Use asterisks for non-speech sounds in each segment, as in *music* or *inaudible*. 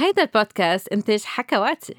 هيدا البودكاست إنتاج حكواتي.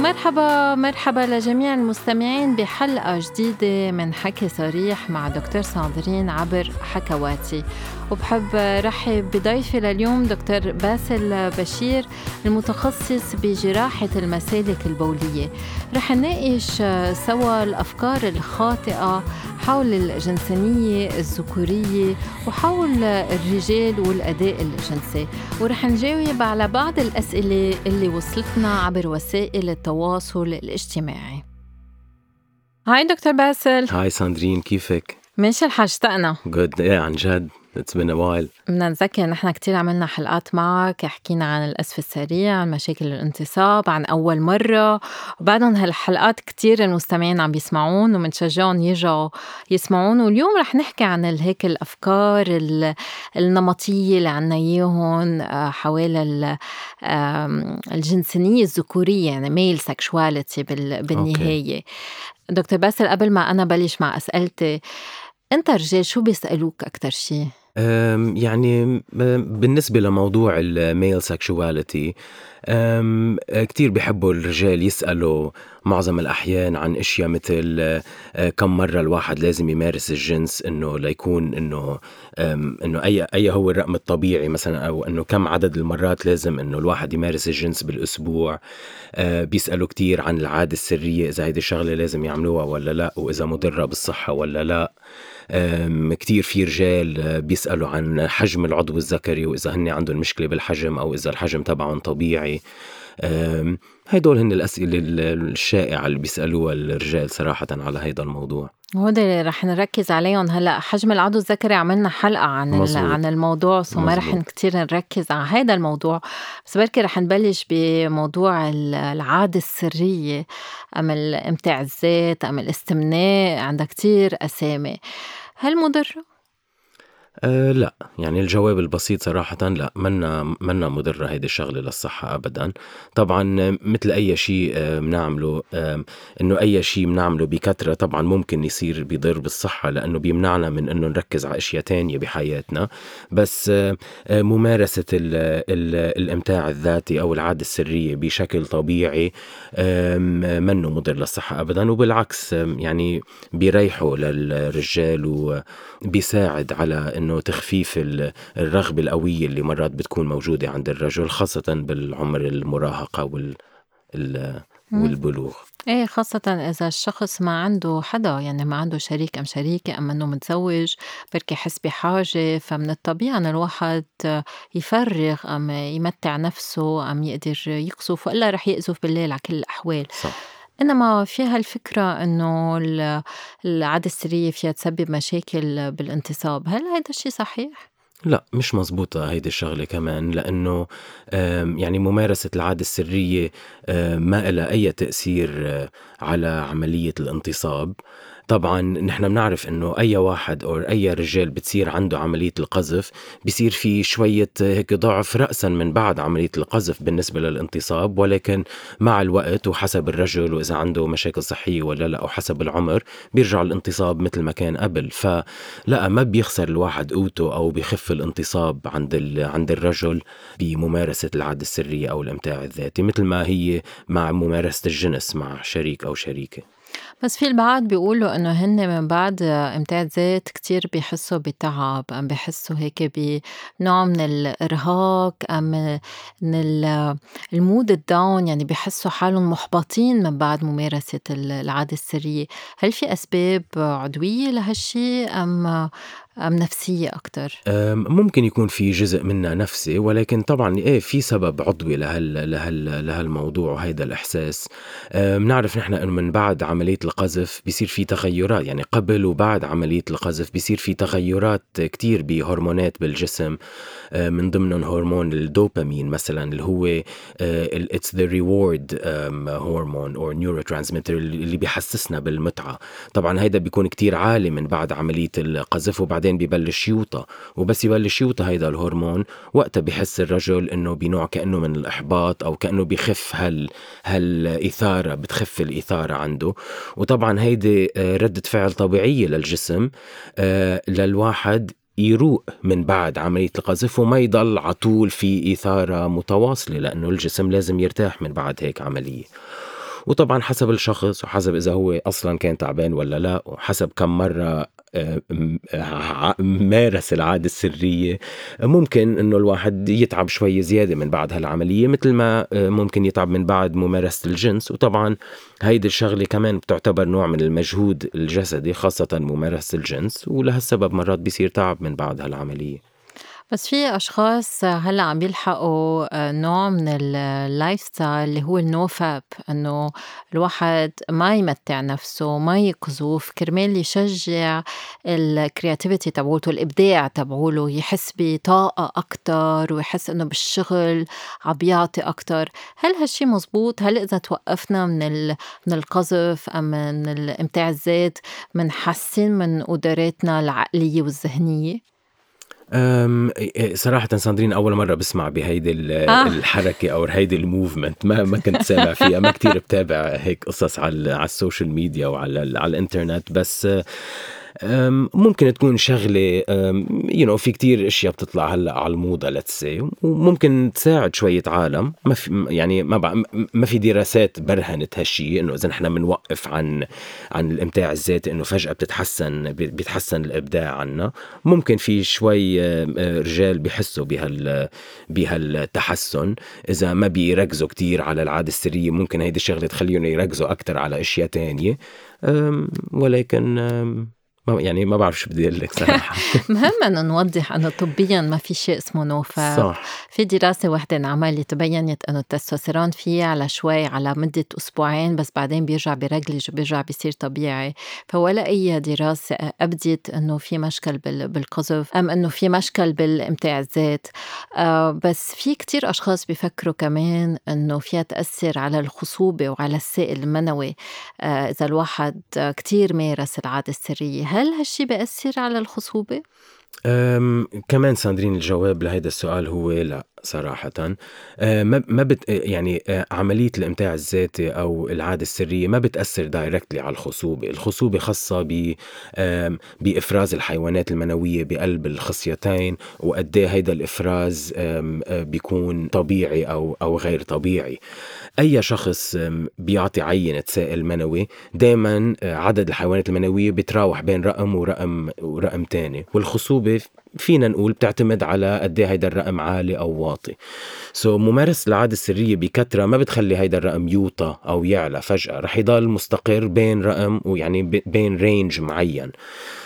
مرحبا مرحبا لجميع المستمعين بحلقة جديدة من حكي صريح مع دكتور ساندرين عبر حكواتي. وبحب رحب بضيفي لليوم دكتور باسل بشير المتخصص بجراحة المسالك البولية. رح نناقش سوا الأفكار الخاطئة حول الجنسانية الذكورية وحول الرجال والأداء الجنسي. ورح نجاوب على بعض الأسئلة اللي وصلتنا عبر وسائل التواصل الاجتماعي. هاي دكتور باسل. هاي ساندرين كيفك؟ ماشي الحال اشتقنا جود إيه عن جد. It's been a while. بدنا نذكر نحن كتير عملنا حلقات معك حكينا عن الأسف السريع عن مشاكل الانتصاب عن أول مرة. وبعدهم هالحلقات كتير المستمعين عم بيسمعون ومنشجعهم يرجعوا يسمعون. واليوم رح نحكي عن هيك الأفكار النمطية اللي عنا إياهم آه، حوالي الجنسانية الذكورية يعني male sexuality بالنهاية. دكتور باسل قبل ما أنا بلش مع أسئلتي أنت رجال شو بيسألوك أكتر شي؟ يعني بالنسبة لموضوع ال male sexuality كتير بيحبوا الرجال يسألوا معظم الأحيان عن أشياء مثل أه، كم مرة الواحد لازم يمارس الجنس إنه ليكون إنه إنه أي أي هو الرقم الطبيعي مثلا أو إنه كم عدد المرات لازم إنه الواحد يمارس الجنس بالأسبوع. أه، بيسألوا كتير عن العادة السرية إذا هيدي الشغلة لازم يعملوها ولا لا وإذا مضرة بالصحة ولا لا. كتير في رجال أه، بيسألوا عن حجم العضو الذكري وإذا هن عندهم مشكلة بالحجم أو إذا الحجم تبعهم طبيعي. هدول هن الأسئلة الشائعة اللي بيسألوها الرجال صراحة على هيدا الموضوع. هودي رح نركز عليهم. هلأ حجم العضو الذكري عملنا حلقة عن مزبوط. عن الموضوع سو ما رح كثير نركز على هذا الموضوع. بس بركي رح نبلش بموضوع العادة السرية أم الامتاع الذات أم الاستمناء عندها كثير أسامي. هل مضرة؟ أه لا. يعني الجواب البسيط صراحة لا. منا منا مضرة هيدي الشغلة للصحة أبدا. طبعا مثل أي شيء بنعمله أه إنه أي شيء بنعمله بكثرة طبعا ممكن يصير بيضر بالصحة لأنه بيمنعنا من إنه نركز على أشياء تانية بحياتنا. بس أه ممارسة ال ال الإمتاع الذاتي أو العادة السرية بشكل طبيعي منه مضر للصحة أبدا. وبالعكس يعني بيريحوا للرجال وبيساعد على إنه إنه تخفيف الرغبة القوية اللي مرات بتكون موجودة عند الرجل خاصة بالعمر المراهقة وال والبلوغ. إيه خاصة إذا الشخص ما عنده حدا يعني ما عنده شريك أم شريكة أم إنه متزوج بركي يحس بحاجة فمن الطبيعي إن الواحد يفرغ أم يمتع نفسه أم يقدر يقصف وإلا رح يقذف بالليل على كل الأحوال. صح. إنما فيها الفكرة إنه العادة السرية فيها تسبب مشاكل بالانتصاب، هل هيدا الشي صحيح؟ لا مش مزبوطة هيدي الشغلة كمان لأنه يعني ممارسة العادة السرية ما إلها أي تأثير آه، على عملية الانتصاب طبعا نحن بنعرف إنه أي واحد أو أي رجال بتصير عنده عملية القذف بصير في شوية هيك ضعف راسا من بعد عملية القذف بالنسبة للانتصاب ولكن مع الوقت وحسب الرجل وإذا عنده مشاكل صحية ولا لا أو حسب العمر بيرجع الانتصاب مثل ما كان قبل. فلا ما بيخسر الواحد قوته أو بيخف الانتصاب عند عند الرجل بممارسة العادة السرية أو الإمتاع الذاتي مثل ما هي مع ممارسة الجنس مع شريك أو شريكة. بس في البعض بيقولوا إنه هن من بعد إمتاع ذات كتير بيحسّوا بتعب، أم بيحسّوا هيك بنوع من الإرهاق أم من ال mood ال down يعني بيحسّوا حالهم مُحبطين من بعد ممارسة العادة السرية، هل في أسباب عضوية لهالشي؟ أم أم نفسية أكتر؟ ممكن يكون في جزء منها نفسي ولكن طبعا إيه في سبب عضوي لهال لهال لهالموضوع وهيدا الإحساس. بنعرف نحن إنه من بعد عملية القذف بيصير في تغيرات يعني قبل وبعد عملية القذف بيصير في تغيرات كتير بهرمونات بالجسم. من ضمنهم هرمون الدوبامين مثلا اللي هو it's the reward hormone or neurotransmitter اللي بيحسسنا بالمتعة. طبعا هيدا بيكون كتير عالي من بعد عملية القذف وبعدين بعدين ببلش يوطى وبس يبلش يوطى هيدا الهرمون وقتها بحس الرجل إنه بنوع كأنه من الإحباط أو كأنه بخف هال هالإثارة بتخف الإثارة عنده. وطبعا هيدي آه، ردة فعل طبيعية للجسم آه، للواحد يروق من بعد عملية القذف وما يضل على طول في إثارة متواصلة لأنه الجسم لازم يرتاح من بعد هيك عملية. وطبعا حسب الشخص وحسب إذا هو أصلا كان تعبان ولا لا وحسب كم مرة مارس العادة السرية. ممكن إنه الواحد يتعب شوي زيادة من بعد هالعملية مثل ما ممكن يتعب من بعد ممارسة الجنس. وطبعا هيدي الشغلة كمان بتعتبر نوع من المجهود الجسدي خاصة ممارسة الجنس. ولهالسبب مرات بيصير تعب من بعد هالعملية. بس في أشخاص هلّأ عم بيلحقوا آه، نوع من ال lifestyle اللي هو ال NoFap إنه الواحد ما يمتّع نفسه، ما يقذف كرمال يشجّع ال creativity تبعوله، الإبداع تبعوله، يحس بطاقة أكتر ويحس إنه بالشغل عم بيعطي أكتر، هل هالشي مزبوط؟ هل إذا توقّفنا من من القذف أم من الإمتاع الذات منحسّن من قدراتنا العقلية والذهنية؟ صراحة ساندرين أول مرة بسمع بهيدي آه. الحركة أو هيدي ال movement. ما ما كنت سامع فيها. ما كتير بتابع هيك قصص على على ال social media وعلى على الإنترنت. بس ممكن تكون شغلة you know في كتير أشياء بتطلع هلأ على الموضة let's وممكن تساعد شوية عالم. ما في يعني ما ما في دراسات برهنت هالشيء إنه إذا نحن بنوقف عن عن الإمتاع الذاتي إنه فجأة بتتحسن بيتحسن الإبداع عنا. ممكن في شوي رجال بيحسوا بهال بهالتحسن. إذا ما بيركزوا كتير على العادة السرية ممكن هيدي الشغلة تخليهم يركزوا أكثر على أشياء تانية. ولكن يعني ما بعرف شو بدي أقول لك صراحة. *laughs* مهم انه نوضح أنه طبيا ما في شيء اسمه نوفا. صح. في دراسة وحده انعملت تبينت أنه التستوستيرون فيه على شوي على مدة أسبوعين بس بعدين بيرجع بيرجلج وبيرجع بيصير طبيعي. فولا أي دراسة ابدت أنه في مشكل بالقذف أم أنه في مشكل بالامتاع الذات. آه بس في كتير أشخاص بيفكروا كمان أنه فيها تاثر على الخصوبة وعلى السائل المنوي. آه إذا الواحد كتير مارس العادة السرية. هل هالشي بيأثر على الخصوبة؟ كمان ساندرين الجواب لهذا السؤال هو لا صراحة. آه، ما ما بت يعني آه، عملية الإمتاع الذاتي أو العادة السرية ما بتأثر directly على الخصوبة، الخصوبة خاصة ب بإفراز الحيوانات المنوية بقلب الخصيتين وقد إيه هيدا الإفراز آه، بيكون طبيعي أو أو غير طبيعي. أي شخص بيعطي عينة سائل منوي دائما عدد الحيوانات المنوية بتراوح بين رقم ورقم ورقم تاني. والخصوبة فينا نقول بتعتمد على قد إيه هيدا الرقم عالي أو واطي. so, ممارسة العادة السرية بكثره ما بتخلي هيدا الرقم يوطى أو يعلى فجأة رح يضل مستقر بين رقم ويعني بين range معين.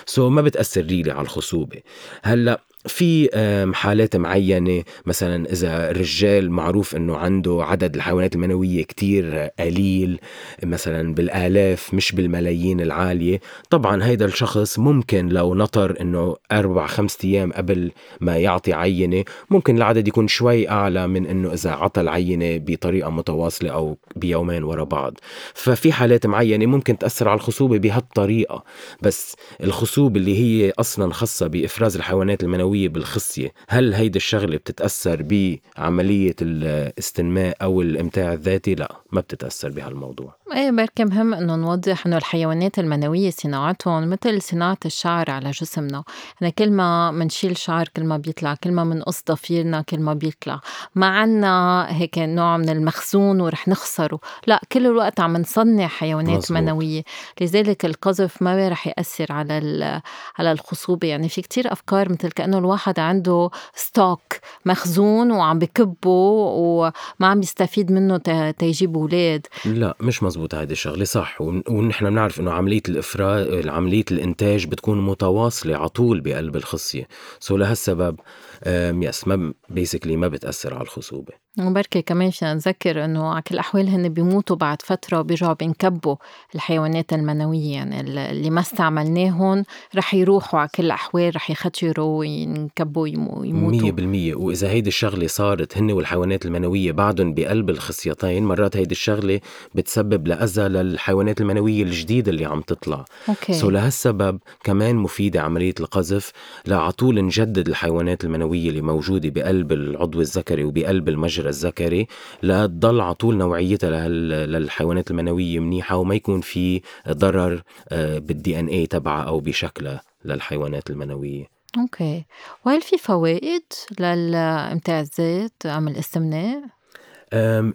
so ما بتأثر really على الخصوبة. هلأ في حالات معينة مثلا إذا الرجال معروف أنه عنده عدد الحيوانات المنوية كتير قليل مثلا بالآلاف مش بالملايين العالية طبعا هيدا الشخص ممكن لو نطر أنه أربع خمسة أيام قبل ما يعطي عينة ممكن العدد يكون شوي أعلى من أنه إذا عطى العينة بطريقة متواصلة أو بيومين ورا بعض. ففي حالات معينة ممكن تأثر على الخصوبة بهالطريقة. بس الخصوبة اللي هي أصلا خاصة بإفراز الحيوانات المنوية الحيوية بالخصية هل هيدي الشغلة بتتأثر بعملية الاستنماء أو الإمتاع الذاتي؟ لا ما بتتأثر بهالموضوع إيه بركي مهم انه نوضح انه الحيوانات المنوية صناعتهم مثل صناعة الشعر على جسمنا، يعني كل ما منشيل شعر كل ما بيطلع، كل ما منقص ضفيرنا كل ما بيطلع، ما عنا هيك نوع من المخزون ورح نخسره، لا كل الوقت عم نصنع حيوانات مزبوط. منوية، لذلك القذف ما رح يأثر على على الخصوبة، يعني في كتير أفكار مثل كأنه الواحد عنده stock مخزون وعم بكبه وما عم يستفيد منه تيجيب أولاد. لا مش مزبوط مزبوط هيدي الشغله صح. ونحن بنعرف إنه عملية الافراز عملية الإنتاج بتكون متواصلة على طول بقلب الخصية. so لهالسبب yes ما basically ما بتأثر على الخصوبة. وبركي كمان فينا نذكر إنه على كل الأحوال هن بيموتوا بعد فترة وبيرجعوا بينكبوا الحيوانات المنوية. يعني اللي ما استعملناهم رح يروحوا على كل الأحوال رح يختروا وينكبوا يموتوا. 100% وإذا هيدي الشغلة صارت هن والحيوانات المنوية بعدهم بقلب الخصيتين مرات هيدي الشغلة بتسبب لأذى للحيوانات المنوية الجديدة اللي عم تطلع. okay. so لهالسبب كمان مفيدة عملية القذف لعطول نجدد الحيوانات المنوية اللي موجودة بقلب العضو الذكري وبقلب المجرى. الحجر الذكري لتضل على طول نوعيتها للحيوانات المنوية منيحة وما يكون في ضرر بال DNA تبعها أو بشكلها للحيوانات المنوية okay، وهل في فوائد للامتيازات أم الاستمناء؟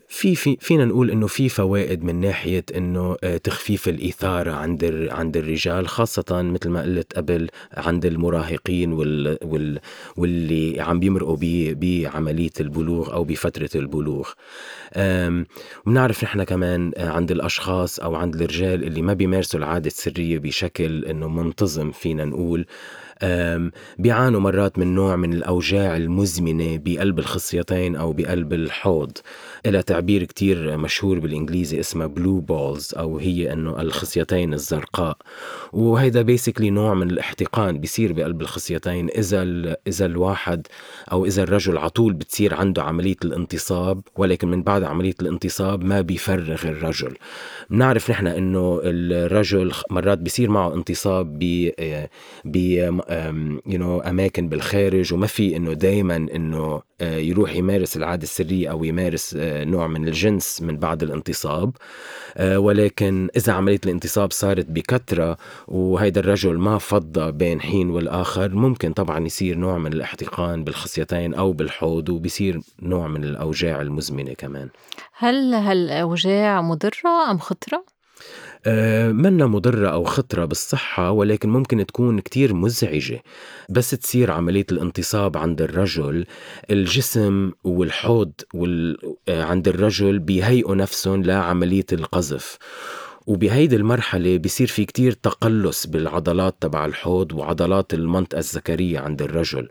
في في فينا نقول إنه في فوائد من ناحية إنه آه، تخفيف الإثارة عند عند الرجال خاصة مثل ما قلت قبل عند المراهقين وال وال واللي عم بيمرقوا بعملية البلوغ أو بفترة البلوغ. بنعرف نحن كمان آه، عند الأشخاص أو عند الرجال اللي ما بيمارسوا العادة السرية بشكل إنه منتظم فينا نقول. بيعانوا مرات من نوع من الأوجاع المزمنة بقلب الخصيتين أو بقلب الحوض. إلى تعبير كتير مشهور بالإنجليزي اسمه blue balls أو هي أنه الخصيتين الزرقاء. وهيدا basically نوع من الاحتقان بيصير بقلب الخصيتين. إذا إذا الواحد أو إذا الرجل على طول بتصير عنده عملية الانتصاب ولكن من بعد عملية الانتصاب ما بيفرغ الرجل. بنعرف نحن أنه الرجل مرات بيصير معه انتصاب ب ب you know أماكن بالخارج وما في إنه دائما إنه آه، يروح يمارس العادة السرية أو يمارس آه، نوع من الجنس من بعد الانتصاب. آه، ولكن إذا عملية الانتصاب صارت بكثرة وهيدا الرجل ما فضى بين حين والآخر ممكن طبعا يصير نوع من الاحتقان بالخصيتين أو بالحوض وبيصير نوع من الأوجاع المزمنة كمان. هل هالأوجاع مضرة أم خطرة؟ آه، منا مضرة أو خطرة بالصحة ولكن ممكن تكون كتير مزعجة. بس تصير عملية الانتصاب عند الرجل الجسم والحوض وال... آه، عند الرجل بيهيئوا نفسهم لعملية القذف. وبهيدي المرحلة بيصير في كتير تقلص بالعضلات تبع الحوض وعضلات المنطقة الذكرية عند الرجل.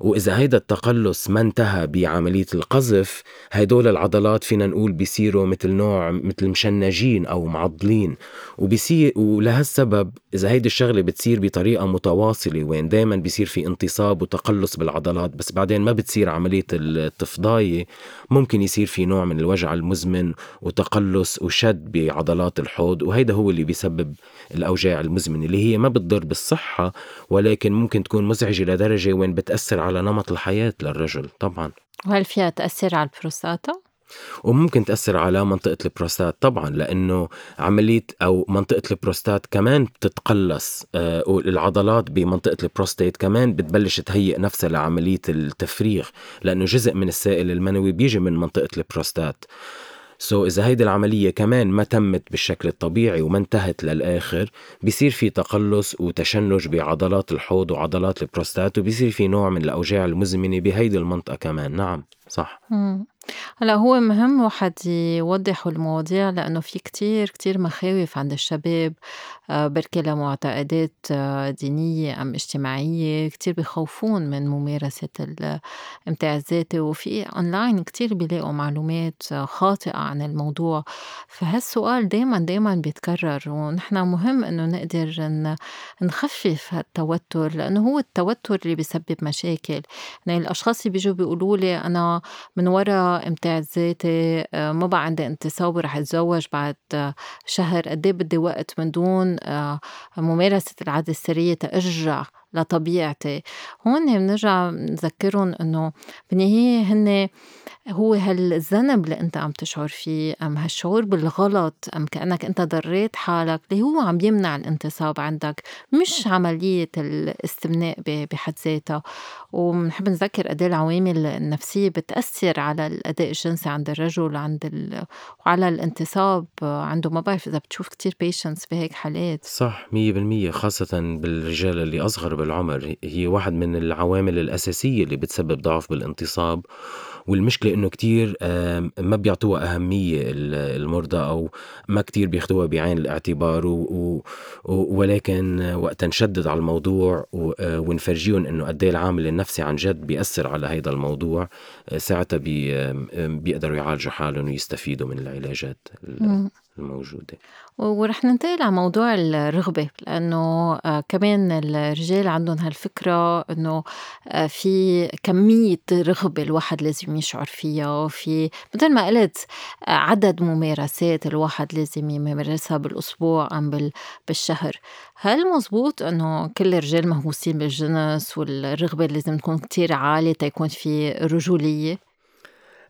وإذا هيدا التقلص ما انتهى بعملية القذف هيدول العضلات فينا نقول بيصيروا مثل نوع مثل مشنجين أو معضلين. وبيصير ولهالسبب إذا هيدي الشغلة بتصير بطريقة متواصلة وين دايما بيصير في انتصاب وتقلص بالعضلات بس بعدين ما بتصير عملية التفضاية ممكن يصير في نوع من الوجع المزمن وتقلص وشد بعضلات الحوض. وهيدا هو اللي بيسبب الأوجاع المزمنة اللي هي ما بتضر بالصحة ولكن ممكن تكون مزعجة لدرجة وين بتأثر على نمط الحياة للرجل طبعا وهل فيها تأثر على البروستاتا؟ وممكن تأثر على منطقة البروستات طبعا لأنه عملية أو منطقة البروستات كمان بتتقلص آه والعضلات بمنطقة البروستات كمان بتبلش تهيئ نفسها لعملية التفريغ لأنه جزء من السائل المنوي بيجي من منطقة البروستات so إذا هيدي العملية كمان ما تمت بالشكل الطبيعي وما انتهت للآخر بصير في تقلص وتشنج بعضلات الحوض وعضلات البروستات وبصير في نوع من الأوجاع المزمنة بهيدي المنطقة كمان نعم صح مم. هلا هو مهم واحد يوضح المواضيع لأنه في كتير كتير مخاوف عند الشباب آه، بركي لمعتقدات آه، دينية أم اجتماعية. كتير بخوفون من ممارسة الامتاع الذاتي وفي أونلاين كتير بيلاقوا معلومات آه، خاطئة عن الموضوع. فهالسؤال دايما دايما بيتكرر. ونحن مهم إنه نقدر نخفف هالتوتر لأنه هو التوتر اللي بيسبب مشاكل. يعني الأشخاص اللي بيجوا بيقولوا لي أنا من امتاع الذاتي ما بقى عندي انتصاب ورح أتزوج بعد شهر. قد بدي وقت من دون آه، ممارسة العادة السرية تأرجع لطبيعتي هون بنرجع نذكرهم إنه بالنهاية هن هو هالذنب اللي أنت عم تشعر فيه أم هالشعور بالغلط أم كأنك أنت ضريت حالك اللي هو عم يمنع الانتصاب عندك مش عملية الاستمناء بحد ذاتها. وبنحب نذكر قد إيه العوامل النفسية بتأثر على الأداء الجنسي عند الرجل عند ال... وعلى الانتصاب. عنده ما بعرف إذا بتشوف كتير بيشنس بهيك حالات. صح 100% خاصة بالرجال اللي أصغر بالعمر هي واحد من العوامل الأساسية اللي بتسبب ضعف بالانتصاب والمشكلة إنه كتير ما بيعطوها أهمية المرضى أو ما كتير بياخدوها بعين الاعتبار و ولكن وقت نشدد على الموضوع آه، ونفرجيهم إنه قد إيه العامل النفسي عن جد بيأثر على هذا الموضوع آه، ساعتها بي بيقدروا يعالجوا حالهم ويستفيدوا من العلاجات الموجودة. ورح ننتقل على موضوع الرغبة لأنه آه، كمان الرجال عندهم هالفكرة إنه آه، في كمية رغبة الواحد لازم يشعر فيها في مثل ما قلت آه، عدد ممارسات الواحد لازم يمارسها بالأسبوع أم بالشهر هل مزبوط إنه كل الرجال مهووسين بالجنس والرغبة لازم تكون كتير عالية تيكون في رجولية؟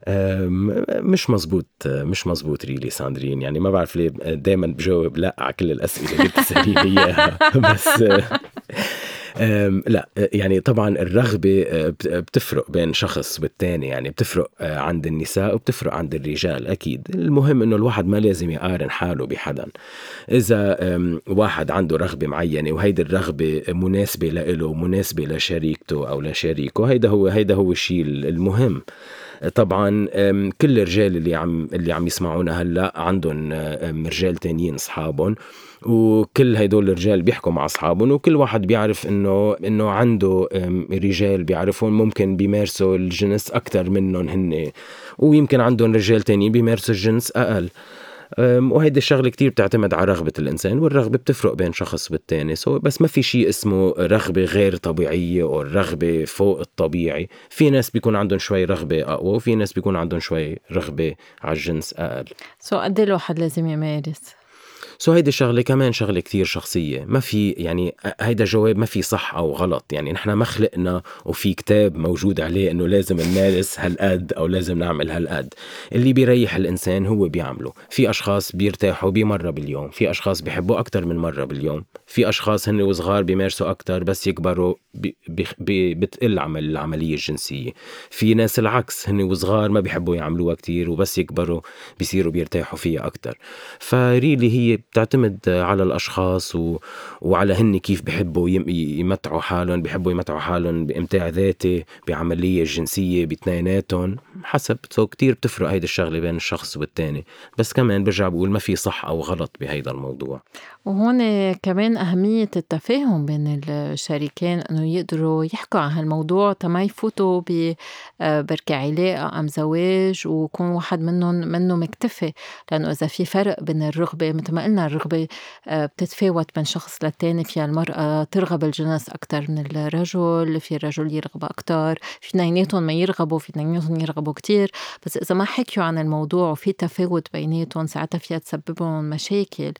مش مزبوط مش مزبوط ريلي ساندرين. يعني ما بعرف ليه دائما بجاوب لأ على كل الأسئلة اللي بتساليني اياها *laughs* بس لأ يعني طبعا الرغبة آه، بتفرق بين شخص والتاني. يعني بتفرق آه، عند النساء وبتفرق عند الرجال أكيد. المهم إنه الواحد ما لازم يقارن حاله بحدا. إذا واحد عنده رغبة معينة وهيدي الرغبة مناسبة له مناسبة لشريكته أو لشريكه هيدا هو هيدا هو الشيء المهم. طبعا كل الرجال اللي عم اللي عم يسمعونا هلأ عندهم رجال تانيين أصحابهم وكل هدول الرجال بيحكوا مع أصحابهم وكل واحد بيعرف إنه إنه عنده رجال بيعرفون ممكن بيمارسوا الجنس أكثر منهم هن ويمكن عندهم رجال تانيين بيمارسوا الجنس أقل. وهيدي الشغلة كتير بتعتمد على رغبة الإنسان والرغبة بتفرق بين شخص والتاني سو بس ما في شيء اسمه رغبة غير طبيعية أو رغبة فوق الطبيعي. في ناس بيكون عندهم شوي رغبة أقوى وفي ناس بيكون عندهم شوي رغبة على الجنس أقل. so قد إيه الواحد لازم يمارس؟ so هيدي الشغله كمان شغلة كتير شخصية. ما في يعني هيدا جواب ما في صح أو غلط. يعني نحن ما خلقنا وفي كتاب موجود عليه إنه لازم نمارس هالقد أو لازم نعمل هالقد. اللي بيريح الإنسان هو بيعمله. في أشخاص بيرتاحوا بمرة باليوم. في أشخاص بيحبوا أكثر من مرة باليوم. في أشخاص هن وصغار بيمارسوا أكثر بس يكبروا بي بي بتقل عمل العملية الجنسية. في ناس العكس هن وصغار ما بيحبوا يعملوها كتير وبس يكبروا بيصيروا بيرتاحوا فيها أكثر فريلي هي بتعتمد على الأشخاص و... وعلى هن كيف بحبوا يمتعوا حالهم بحبوا يمتعوا حالهم بإمتاع ذاتي بعملية جنسية باثنيناتهم حسب. سو كتير بتفرق هيدي الشغلة بين الشخص والتاني. بس كمان برجع بقول ما في صح أو غلط بهيدا الموضوع. وهون كمان أهمية التفاهم بين الشريكين إنه يقدروا يحكوا عن هالموضوع تما يفوتوا بركة علاقة أم زواج ويكون واحد منهم منه مكتفي. لأنه إذا في فرق بين الرغبة مثل ما قلنا الرغبة آه، بتتفاوت من شخص للتاني. فيها المرأة ترغب الجنس أكتر من الرجل في الرجل يرغب أكتر في اثنيناتهم ما يرغبوا في اثنيناتهم يرغبوا كتير. بس إذا ما حكيوا عن الموضوع وفي تفاوت بيناتهم ساعتها فيها تسببهم مشاكل.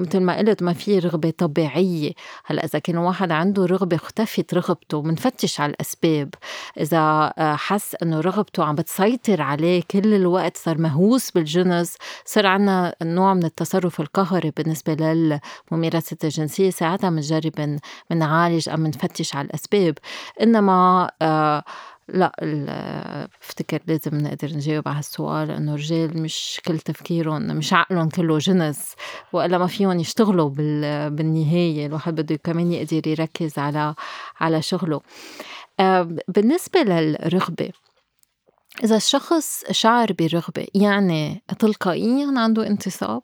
ومثل ما قلت ما في رغبة طبيعية. هلأ إذا كان واحد عنده رغبة اختفت رغبته بنفتش على الأسباب. إذا آه، حس إنه رغبته عم بتسيطر عليه كل الوقت صار مهووس بالجنس صار عنا نوع من التصرف القهري بالنسبة للممارسة الجنسية ساعتها بنجرب بنعالج أو بنفتش على الأسباب. إنما آه لا بفتكر لازم نقدر نجاوب على هالسؤال انه الرجال مش كل تفكيرهم مش عقلهم كله جنس وإلا ما فيهم يشتغلوا بالنهاية الواحد بده كمان يقدر يركز على على شغله. آه، بالنسبة للرغبة إذا الشخص شعر برغبة يعني تلقائيا عنده انتصاب؟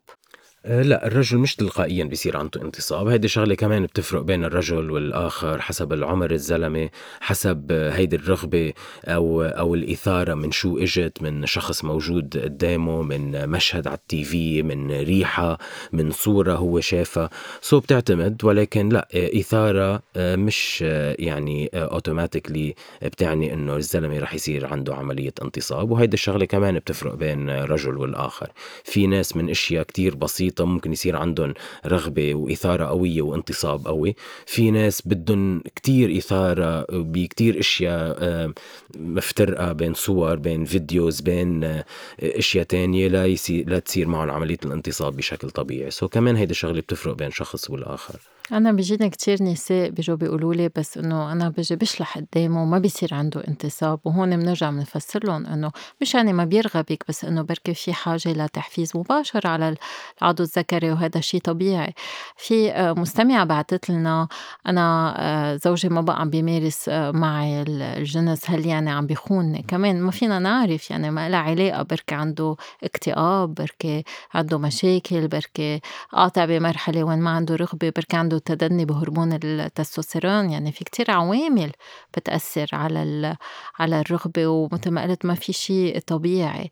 آه، لا الرجل مش تلقائيا بيصير عنده انتصاب. هيدي شغلة كمان بتفرق بين الرجل والآخر حسب العمر الزلمة حسب هيدي الرغبة أو أو الإثارة من شو إجت من شخص موجود قدامه من مشهد على التيفي من ريحة من صورة هو شافها. so بتعتمد ولكن لا إثارة آه، مش آه، يعني automatically بتعني إنه الزلمة رح يصير عنده عملية انتصاب. وهيدي الشغلة كمان بتفرق بين الرجل والآخر. في ناس من أشياء كتير بسيطة بسيطة ممكن يصير عندهم رغبة وإثارة قوية وانتصاب قوي. في ناس بدهم كتير إثارة بكتير إشياء آه، مفترقة بين صور بين videos بين آه، إشياء تانية لا, يصير لا تصير معهم عملية الانتصاب بشكل طبيعي. so كمان هيدي الشغلة بتفرق بين شخص والآخر. أنا بيجيني كتير نساء بيجوا بيقولوا لي بس إنه أنا بيجي بشلح قدامه وما بيصير عنده انتصاب وهون بنرجع بنفسر لهم إنه مش يعني ما بيرغبك بس إنه بركي في حاجة لتحفيز مباشر على العضو الذكري وهذا شيء طبيعي. في آه، مستمعة بعتت لنا أنا آه، زوجي ما بقى عم بيمارس آه، معي الجنس هل يعني عم بيخونني كمان ما فينا نعرف يعني ما لها علاقة بركي عنده اكتئاب بركي عنده مشاكل بركي قاطع بمرحلة وين ما عنده رغبة بركي عنده تدني بهرمون التستوستيرون يعني في كتير عوامل بتأثر على على الرغبة ومثل ما قلت ما في شيء طبيعي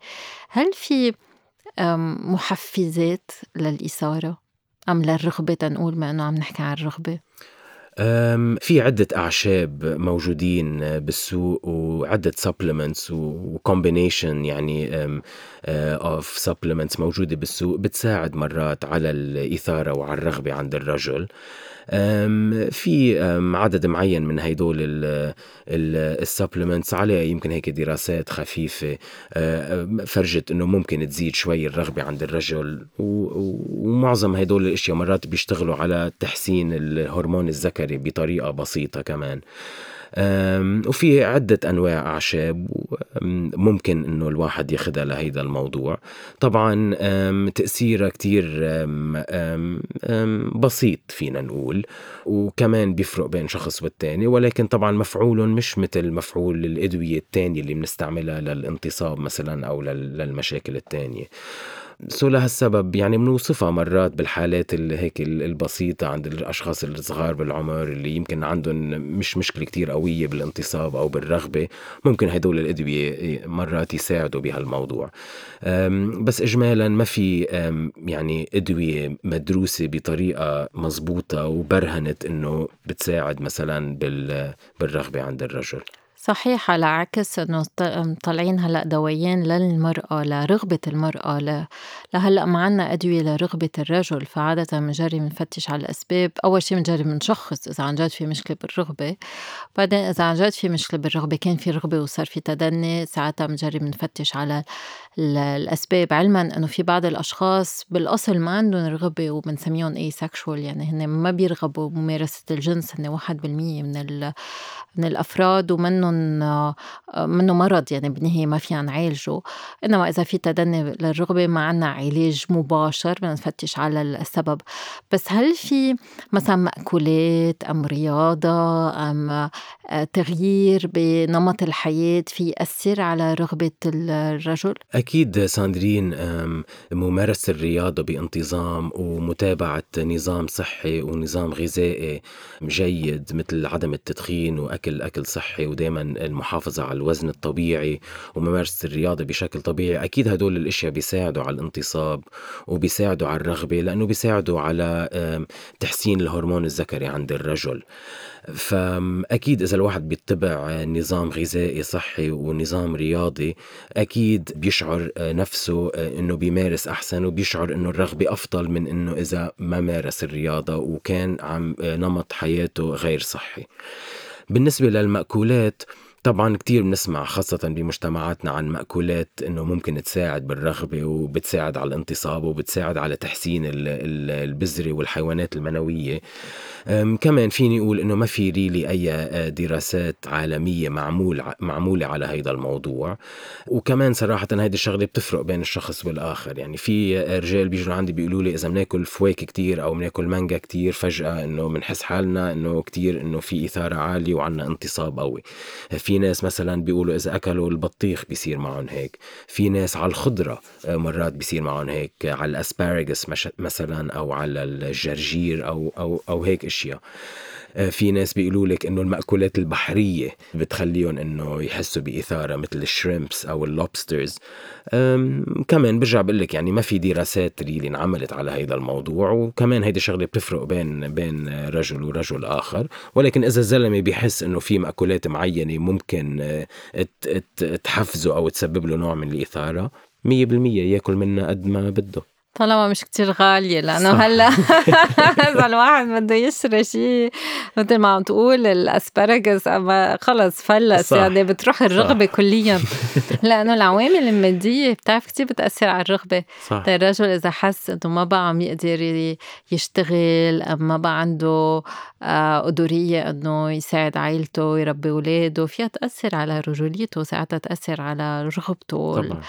هل في محفزات للإثارة أم للرغبة تنقول ما إنه عم نحكي عن الرغبة؟ في عدة أعشاب موجودين بالسوق وعدة supplements وكومبينيشن يعني of supplements موجودة بالسوق بتساعد مرات على الإثارة وعلى الرغبة عند الرجل. في عدد معين من هيدول ال supplements عليها يمكن هيك دراسات خفيفة. فرجت إنه ممكن تزيد شوي الرغبة عند الرجل ومعظم هيدول الأشياء مرات بيشتغلوا على تحسين الهرمون الذكري بطريقة بسيطة كمان. وفي عدة أنواع أعشاب ممكن إنه الواحد ياخدها لهيدا الموضوع. طبعا تأثيرها كتير بسيط فينا نقول وكمان بيفرق بين شخص والتاني ولكن طبعا مفعول مش مثل مفعول الأدوية التانية اللي بنستعملها للانتصاب مثلا أو للمشاكل التانية. سو لهالسبب يعني بنوصفها مرات بالحالات اللي هيك البسيطة عند الأشخاص الصغار بالعمر اللي يمكن عندهم مش مشكلة كتير قوية بالانتصاب أو بالرغبة. ممكن هدول الأدوية مرات يساعدوا بهالموضوع. بس إجمالا ما في يعني أدوية مدروسة بطريقة مزبوطة وبرهنت إنه بتساعد مثلا بالرغبة عند الرجل. صحيح على عكس إنه طالعين هلأ دوايين للمرأة لرغبة المرأة لهلأ ما عنا أدوية لرغبة الرجل. فعادة بنجرب نفتش على الأسباب. أول شي بنجرب نشخص إذا عن جد في مشكلة بالرغبة. بعدين إذا عن جد في مشكلة بالرغبة كان في رغبة وصار في تدني ساعتها بنجرب نفتش على الأسباب. علما إنه في بعض الأشخاص بالأصل ما عندهم رغبة وبنسميهم اي سكشوال يعني هن ما بيرغبوا بممارسة الجنس هن واحد بالمية من من الأفراد ومنهم منه مرض يعني بالنهاية ما فينا نعالجه إنما إذا في تدني للرغبة ما عنا علاج مباشر بدنا نفتش على السبب بس هل في مثلا مأكولات أم رياضة أم تغيير بنمط الحياة في يأثر على رغبة الرجل؟ أكيد ساندرين ممارسة الرياضة بانتظام ومتابعة نظام صحي ونظام غذائي جيد مثل عدم التدخين وأكل أكل صحي ودائما المحافظة على الوزن الطبيعي وممارسة الرياضة بشكل طبيعي. أكيد هدول الأشياء بيساعدوا على الانتصاب وبيساعدوا على الرغبة لأنه بيساعدوا على تحسين الهرمون الذكري عند الرجل. فأكيد إذا الواحد بيتبع نظام غذائي صحي ونظام رياضي أكيد بيشعر نفسه إنه بيمارس أحسن وبيشعر إنه الرغبة أفضل من إنه إذا ما مارس الرياضة وكان عم نمط حياته غير صحي. بالنسبة للمأكولات طبعا كتير بنسمع خاصة بمجتمعاتنا عن مأكولات إنه ممكن تساعد بالرغبة وبتساعد على الانتصاب وبتساعد على تحسين البذرة والحيوانات المنوية. كمان فيني أقول إنه ما في ريلي أي آه، دراسات عالمية معمول معمولة على هذا الموضوع. وكمان صراحة هيدي الشغلة بتفرق بين الشخص والآخر. يعني في رجال بيجوا عندي بيقولوا لي إذا بناكل فواكه كتير أو بناكل مانجا كتير فجأة إنه بنحس حالنا إنه كتير إنه في إثارة عالية وعنا انتصاب قوي. في ناس مثلا بيقولوا إذا أكلوا البطيخ بيصير معهم هيك. في ناس على الخضرة آه، مرات بيصير معهم هيك. على الاسبارجس مثلا أو على الجرجير أو أو أو هيك أشياء. آه، في ناس بيقولوا لك إنه المأكولات البحرية بتخليهم إنه يحسوا بإثارة مثل ال shrimps أو ال lobsters. كمان برجع بقول لك يعني ما في دراسات really انعملت على هذا الموضوع وكمان هيدي الشغله بتفرق بين بين رجل ورجل آخر. ولكن إذا الزلمة بيحس إنه في مأكولات معينة ممكن آه، تحفزه أو تسبب له نوع من الإثارة 100% ياكل منها قد ما بده. طالما مش كتير غالية لأنه هلأ *laughs* *laughs* إذا الواحد بده يشتري شيء مثل ما عم تقول الأسبرجس أما خلص فلس صح. يعني بتروح الرغبة صح. كليا *laughs* لأنه العوامل المادية بتعرف كتير بتأثر على الرغبة صح. طيب الرجل إذا حس إنه ما بقى عم يقدر يشتغل أم ما بقى عنده آه، قدرية إنه يساعد عائلته ويربي أولاده فيها تأثر على رجوليته ساعتها تأثر على رغبته طبعا.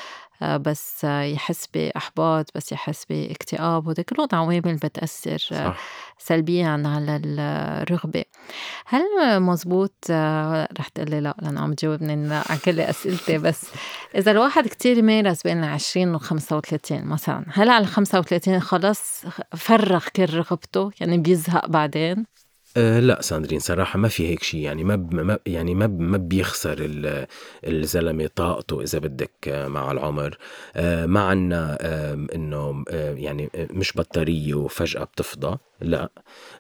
آه، بس يحس بإحباط بس يحس باكتئاب وهذا كلهم عوامل بتأثر صح. سلبيا على الرغبة. هل مزبوط؟ آه، رح تقلي لا لأنه عم تجاوبني على كل أسئلتي بس *laughs* إذا الواحد كتير مارس بين العشرين وخمسة وثلاثين مثلا هل على الخمسة وثلاثين خلص فرغ كل رغبته؟ يعني بيزهق بعدين؟ أه لا ساندرين صراحة ما في هيك شيء. يعني ما, ما يعني ما ما بيخسر الزلمة طاقته إذا بدك آه، مع العمر. أه ما عنا أه إنه يعني مش بطارية وفجأة بتفضى. لا.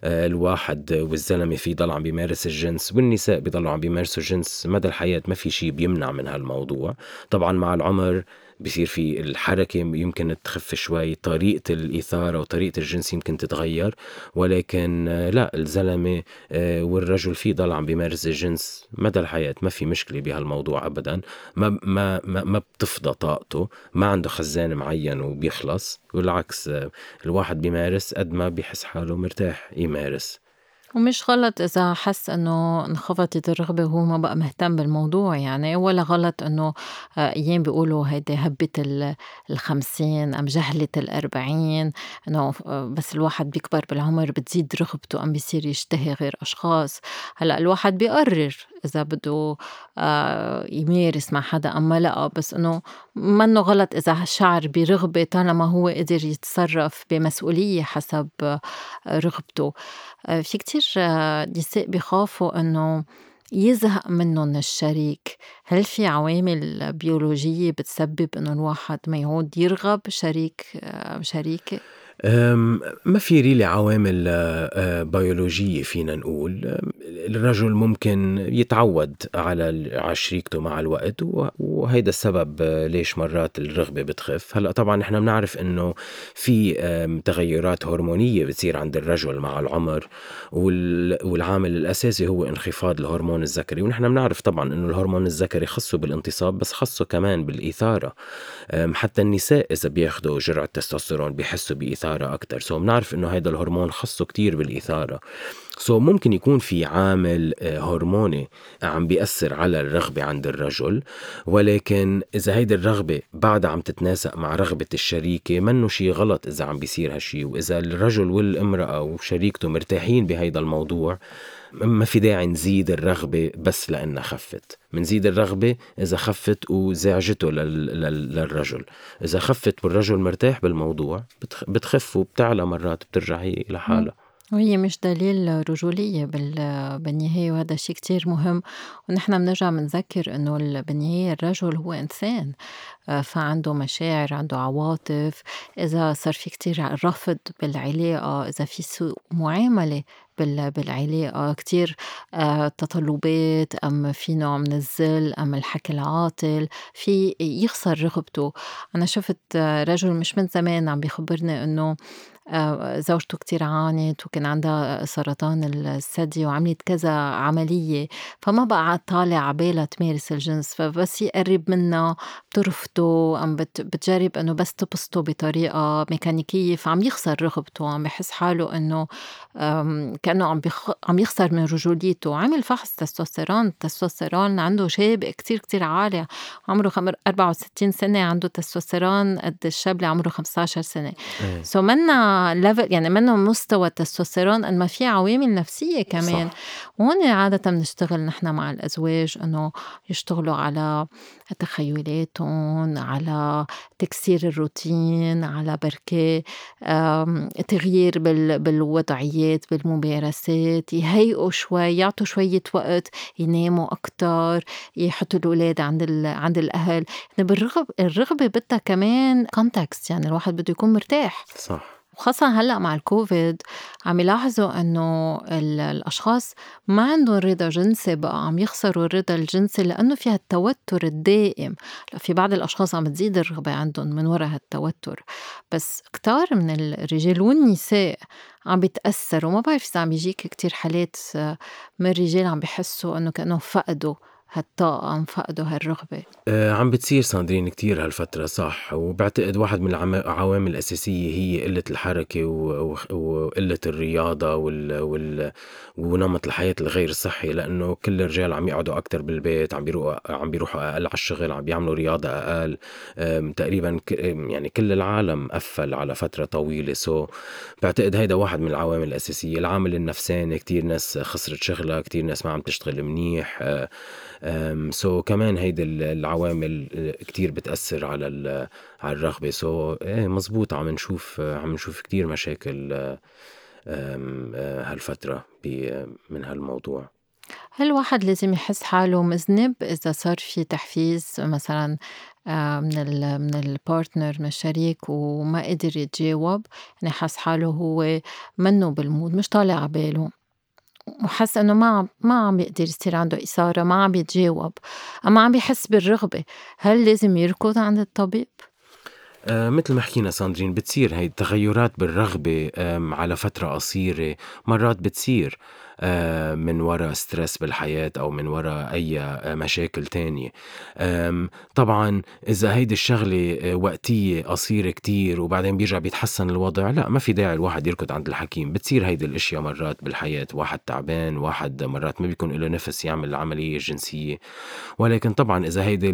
آه، الواحد والزلمة في ضل عم بيمارس الجنس والنساء بيضلوا عم بيمارسوا الجنس مدى الحياة. ما في شيء بيمنع من هالموضوع. طبعا مع العمر بصير في الحركة يمكن تخف شوي طريقة الإثارة وطريقة الجنس يمكن تتغير ولكن آه، لا الزلمة آه، والرجل فيه ضل عم بيمارس الجنس مدى الحياة ما في مشكلة بهالموضوع أبدا. ما, ما, ما, ما بتفضى طاقته ما عنده خزان معين وبيخلص والعكس آه، الواحد بيمارس قد ما بيحس حاله مرتاح يمارس. ومش غلط إذا حس إنه انخفضت الرغبة وهو ما بقى مهتم بالموضوع يعني ولا غلط إنه آه، أيام بيقولوا هيدي هبة الخمسين أم جهلة الأربعين إنه آه، بس الواحد بيكبر بالعمر بتزيد رغبته أم بيصير يشتهي غير أشخاص. هلأ الواحد بيقرر إذا بده آه، يمارس مع حدا أم لا بس إنه منه غلط إذا شعر برغبة طالما هو قدر يتصرف بمسؤولية حسب رغبته في كتير نساء بيخافوا إنه يزهق منّن الشريك، هل في عوامل بيولوجية بتسبب إنه الواحد ما يعود يرغب شريك شريكة؟ ما في ريلي عوامل آه، آه، بيولوجية فينا نقول. الرجل ممكن يتعود على على شريكته مع الوقت وهيدا السبب آه، ليش مرات الرغبة بتخف. هلأ طبعا نحن بنعرف إنه في تغيرات هرمونية بتصير عند الرجل مع العمر والعامل الأساسي هو انخفاض الهرمون الذكري. ونحن بنعرف طبعا إنه الهرمون الذكري خصه بالانتصاب بس خصه كمان بالإثارة. حتى النساء إذا بياخذوا جرعة تستوستيرون بيحسوا بإثارة الإثارة أكتر. so بنعرف إنه هذا الهرمون خصه كتير بالإثارة. so ممكن يكون في عامل آه، هرموني عم بيأثر على الرغبة عند الرجل ولكن إذا هيدي الرغبة بعدها عم تتناسق مع رغبة الشريكة منه شي غلط إذا عم بيصير هالشي. وإذا الرجل والامرأة وشريكته مرتاحين بهيدا الموضوع ما في داعي نزيد الرغبة بس لأنها خفت. منزيد الرغبة إذا خفت وزعجته للرجل. إذا خفت والرجل مرتاح بالموضوع بتخف وبتعلى مرات بترجع هي لحالها وهي مش دليل رجولية بالنهاية وهذا شيء كتير مهم. ونحن بنرجع بنذكر إنه بالنهاية الرجل هو إنسان آه، فعنده مشاعر عنده عواطف. إذا صار في كتير رفض بالعلاقة إذا في سوء معاملة بالعلاقة كتير آه، تطلبات أم في نوع من الذل أم الحكي العاطل في يخسر رغبته. أنا شفت آه، رجل مش من زمان عم بيخبرني إنه زوجته كتير عانت وكان عندها سرطان الثدي وعملت كذا عملية. فما بقى طالع عبالها تمارس الجنس. فبس يقرب منها بترفضه عم بتجرب إنه بس تبسطه بطريقة ميكانيكية. فعم يخسر رغبته عم بحس حاله إنه كأنه عم بخ... عم يخسر من رجوليته. عمل فحص تستوستيرون. التستوستيرون عنده شاب كتير كتير عالي. عمره 64 سنة عنده تستوستيرون قد الشاب اللي عمره 15 سنة. so إيه. so منا level يعني منه مستوى التستوستيرون قد ما في عوامل نفسية كمان. وهون عادة بنشتغل نحن مع الأزواج إنه يشتغلوا على تخيلاتهم على تكسير الروتين على بركي تغيير بالوضعيات بالممارسات يهيئوا شوي يعطوا شوية وقت يناموا أكتر يحطوا الأولاد عند عند الأهل. يعني بالرغب الرغبة بدها كمان كونتكست يعني الواحد بده يكون مرتاح. صح. وخاصة هلأ مع الكوفيد عم يلاحظوا إنه الأشخاص ما عندهم رضا جنسي بقى عم يخسروا الرضا الجنسي لأنه في هالتوتر الدائم. في بعض الأشخاص عم تزيد الرغبة عندهم من وراء هالتوتر. بس كتار من الرجال والنساء عم بيتأثروا وما بعرف إذا عم يجيك كتير حالات من الرجال عم بحسوا إنه كأنهم فقدوا هالطاقة فقدوا هالرغبة. آه عم بتصير ساندرين كتير هالفترة صح. وبعتقد واحد من العوامل الأساسية هي قلة الحركة وقلة الرياضة وال... وال... ونمط الحياة الغير صحي لأنه كل الرجال عم يقعدوا أكتر بالبيت عم بيروحوا عم بيروحوا أقل على الشغل عم بيعملوا رياضة أقل. تقريبا ك... يعني كل العالم قفل على فترة طويلة. سو بعتقد هيدا واحد من العوامل الأساسية. العامل النفساني كتير ناس خسرت شغلها كتير ناس ما عم تشتغل منيح. آه so كمان هيدي العوامل كتير بتأثر على على الرغبة. so إيه مزبوط عم نشوف عم نشوف كتير مشاكل هالفترة من هالموضوع. هل الواحد لازم يحس حاله مذنب إذا صار في تحفيز مثلا آه، من ال من ال partner من الشريك وما قدر يتجاوب؟ يعني حس حاله هو منه بال mood مش طالع على باله وحس إنه ما ما عم بيقدر يصير عنده إثارة ما عم بيتجاوب أما عم بيحس بالرغبة. هل لازم يركض عند الطبيب؟ آه مثل ما حكينا ساندرين بتصير هاي التغيرات بالرغبة على فترة قصيرة مرات بتصير. من وراء stress بالحياة أو من وراء أي آه، مشاكل تانية طبعا إذا هيدي الشغلة آه، وقتية قصيرة كتير وبعدين بيرجع بيتحسن الوضع لا ما في داعي الواحد يركض عند الحكيم. بتصير هيدي الأشياء مرات بالحياة واحد تعبان واحد مرات ما بيكون له نفس يعمل العملية الجنسية ولكن طبعا إذا هيدي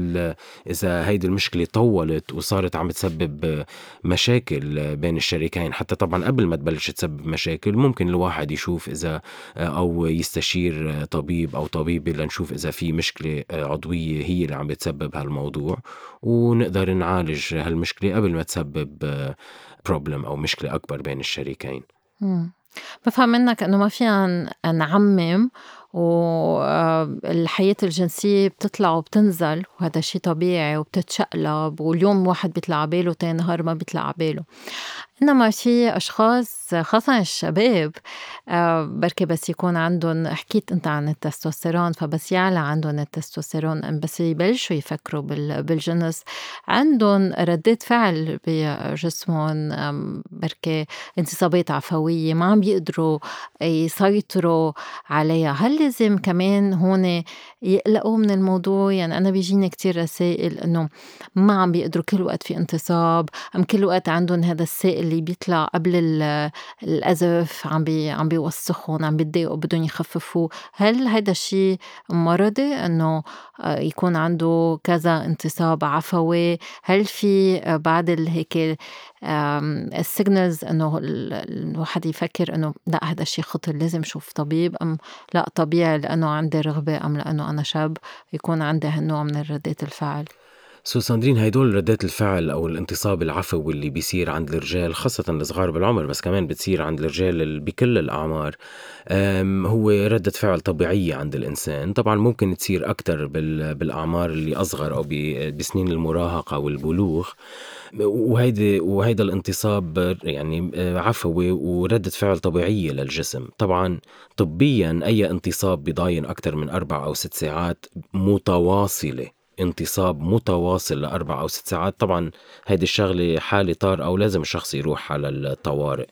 إذا هيدي المشكلة طولت وصارت عم تسبب مشاكل بين الشريكين حتى طبعا قبل ما تبلش تسبب مشاكل ممكن الواحد يشوف إذا أو يستشير طبيب أو طبيبة لنشوف إذا في مشكلة عضوية هي اللي عم بتسبب هالموضوع ونقدر نعالج هالمشكلة قبل ما تسبب بروبلم أو مشكلة أكبر بين الشريكين. بفهم منك إنه ما فينا نعمم والحياة الجنسية بتطلع وبتنزل وهذا شيء طبيعي وبتتشقلب واليوم واحد بيطلع عباله تاني نهار ما بيطلع عباله. إنما في أشخاص خاصة الشباب آه، بركي بس يكون عندهم حكيت أنت عن التستوستيرون فبس يعلى عندهم التستوستيرون بس يبلشوا يفكروا بالجنس. عندهم ردات فعل بجسمهم بركي انتصابات عفوية ما عم بيقدروا يسيطروا عليها. هل لازم كمان هون يقلقوا من الموضوع؟ يعني أنا بيجيني كتير رسائل إنه ما عم بيقدروا كل وقت في انتصاب أم كل وقت عندهم هذا السائل اللي بيطلع قبل الأزف عم بي عم بيوسخهم عم بيتضايقوا بدهم يخففوا هل هيدا الشيء مرضي إنه آه، يكون عنده كذا انتصاب عفوي هل في بعد هيك ال signals إنه الواحد يفكر إنه لا هذا الشيء خطر لازم أشوف طبيب؟ أم لا طبيعي لأنه عندي رغبة أم لأنه أنا شاب يكون عندي هالنوع من ردات الفعل. so ساندرين هيدول ردات الفعل أو الانتصاب العفوي اللي بيصير عند الرجال خاصة الصغار بالعمر بس كمان بتصير عند الرجال بكل الأعمار. هو ردة فعل طبيعية عند الإنسان. طبعا ممكن تصير أكثر بالأعمار اللي أصغر أو بسنين المراهقة والبلوغ. وهيدي وهيدا الانتصاب يعني آه، عفوي وردة فعل طبيعية للجسم. طبعا طبيا أي انتصاب بضاين أكثر من أربع أو ست ساعات متواصلة. انتصاب متواصل لأربع أو ست ساعات. طبعا هيدي الشغلة حالة طار أو لازم الشخص يروح على الطوارئ.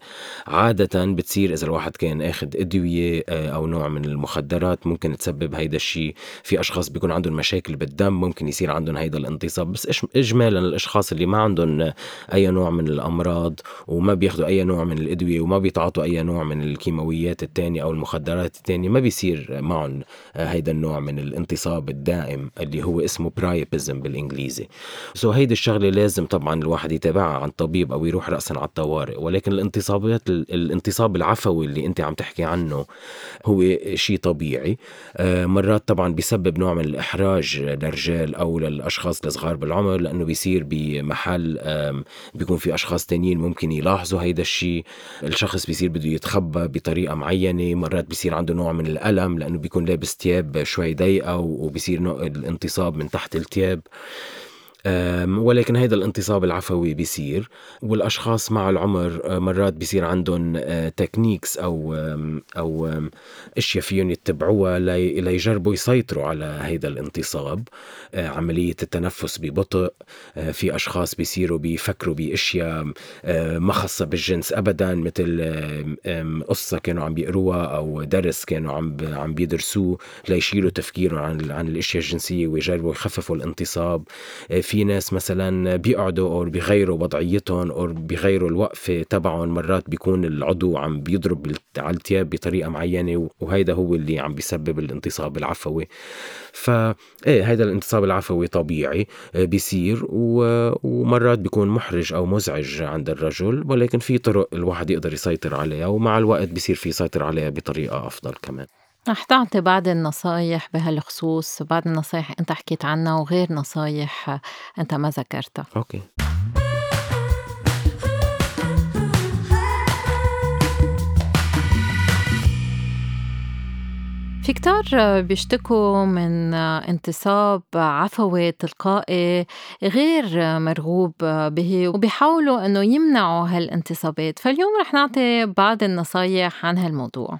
عادة بتصير إذا الواحد كان أخذ أدوية آه، أو نوع من المخدرات ممكن تسبب هيدا الشيء في أشخاص بيكون عندهم مشاكل بالدم ممكن يصير عندهم هيدا الانتصاب. بس إجمالا الأشخاص اللي ما عندهم أي نوع من الأمراض وما بياخذوا أي نوع من الأدوية وما بيتعاطوا أي نوع من الكيماويات التانية أو المخدرات التانية ما بيصير معهم آه، هيدا النوع من الانتصاب الدائم اللي هو اسمه برايبزم بالإنجليزي. سو so هيدي الشغلة لازم طبعا الواحد يتابعها عن طبيب أو يروح راسا على الطوارئ. ولكن الانتصابات الانتصاب العفوي اللي أنت عم تحكي عنه هو شيء طبيعي. آه، مرات طبعا بيسبب نوع من الإحراج للرجال أو للأشخاص الصغار بالعمر لأنه بيصير بمحل بيكون في أشخاص تانيين ممكن يلاحظوا هيدا الشيء. الشخص بيصير بده يتخبى بطريقة معينة. مرات بيصير عنده نوع من الألم لأنه بيكون لابس ثياب شوي ضيقة وبيصير الانتصاب من تحت التياب. ولكن هذا الانتصاب العفوي بيصير والأشخاص مع العمر آه، مرات بيصير عندهم تكنيكس آه، أو أو أشياء فيهم يتبعوها ليجربوا يسيطروا على هذا الانتصاب. آه، عملية التنفس ببطء في أشخاص بيصيروا بيفكروا بأشياء ما خاصة بالجنس ابدا مثل قصة كانوا عم بيقروها أو درس كانوا عم عم بيدرسوه ليشيلوا تفكيرهم عن عن الأشياء الجنسية ويجربوا يخففوا الانتصاب. في ناس مثلا بيقعدوا أو بيغيروا وضعيتهم أو بيغيروا الوقفه تبعهم مرات بيكون العضو عم بيضرب على التياب بطريقة معينة وهيدا هو اللي عم بيسبب الانتصاب العفوي. ف إيه هيدا الانتصاب العفوي طبيعي آه، بيصير ومرات بيكون محرج أو مزعج عند الرجل ولكن في طرق الواحد يقدر يسيطر عليها ومع الوقت بيصير في يسيطر عليها بطريقة أفضل كمان. رح تعطي بعض النصايح بهالخصوص بعض النصايح أنت حكيت عنها وغير نصايح أنت ما ذكرتها. أوكي. في كتار بيشتكوا من انتصاب عفوي تلقائي غير مرغوب به وبيحاولوا إنه يمنعوا هالانتصابات. فاليوم رح نعطي بعض النصايح عن هالموضوع.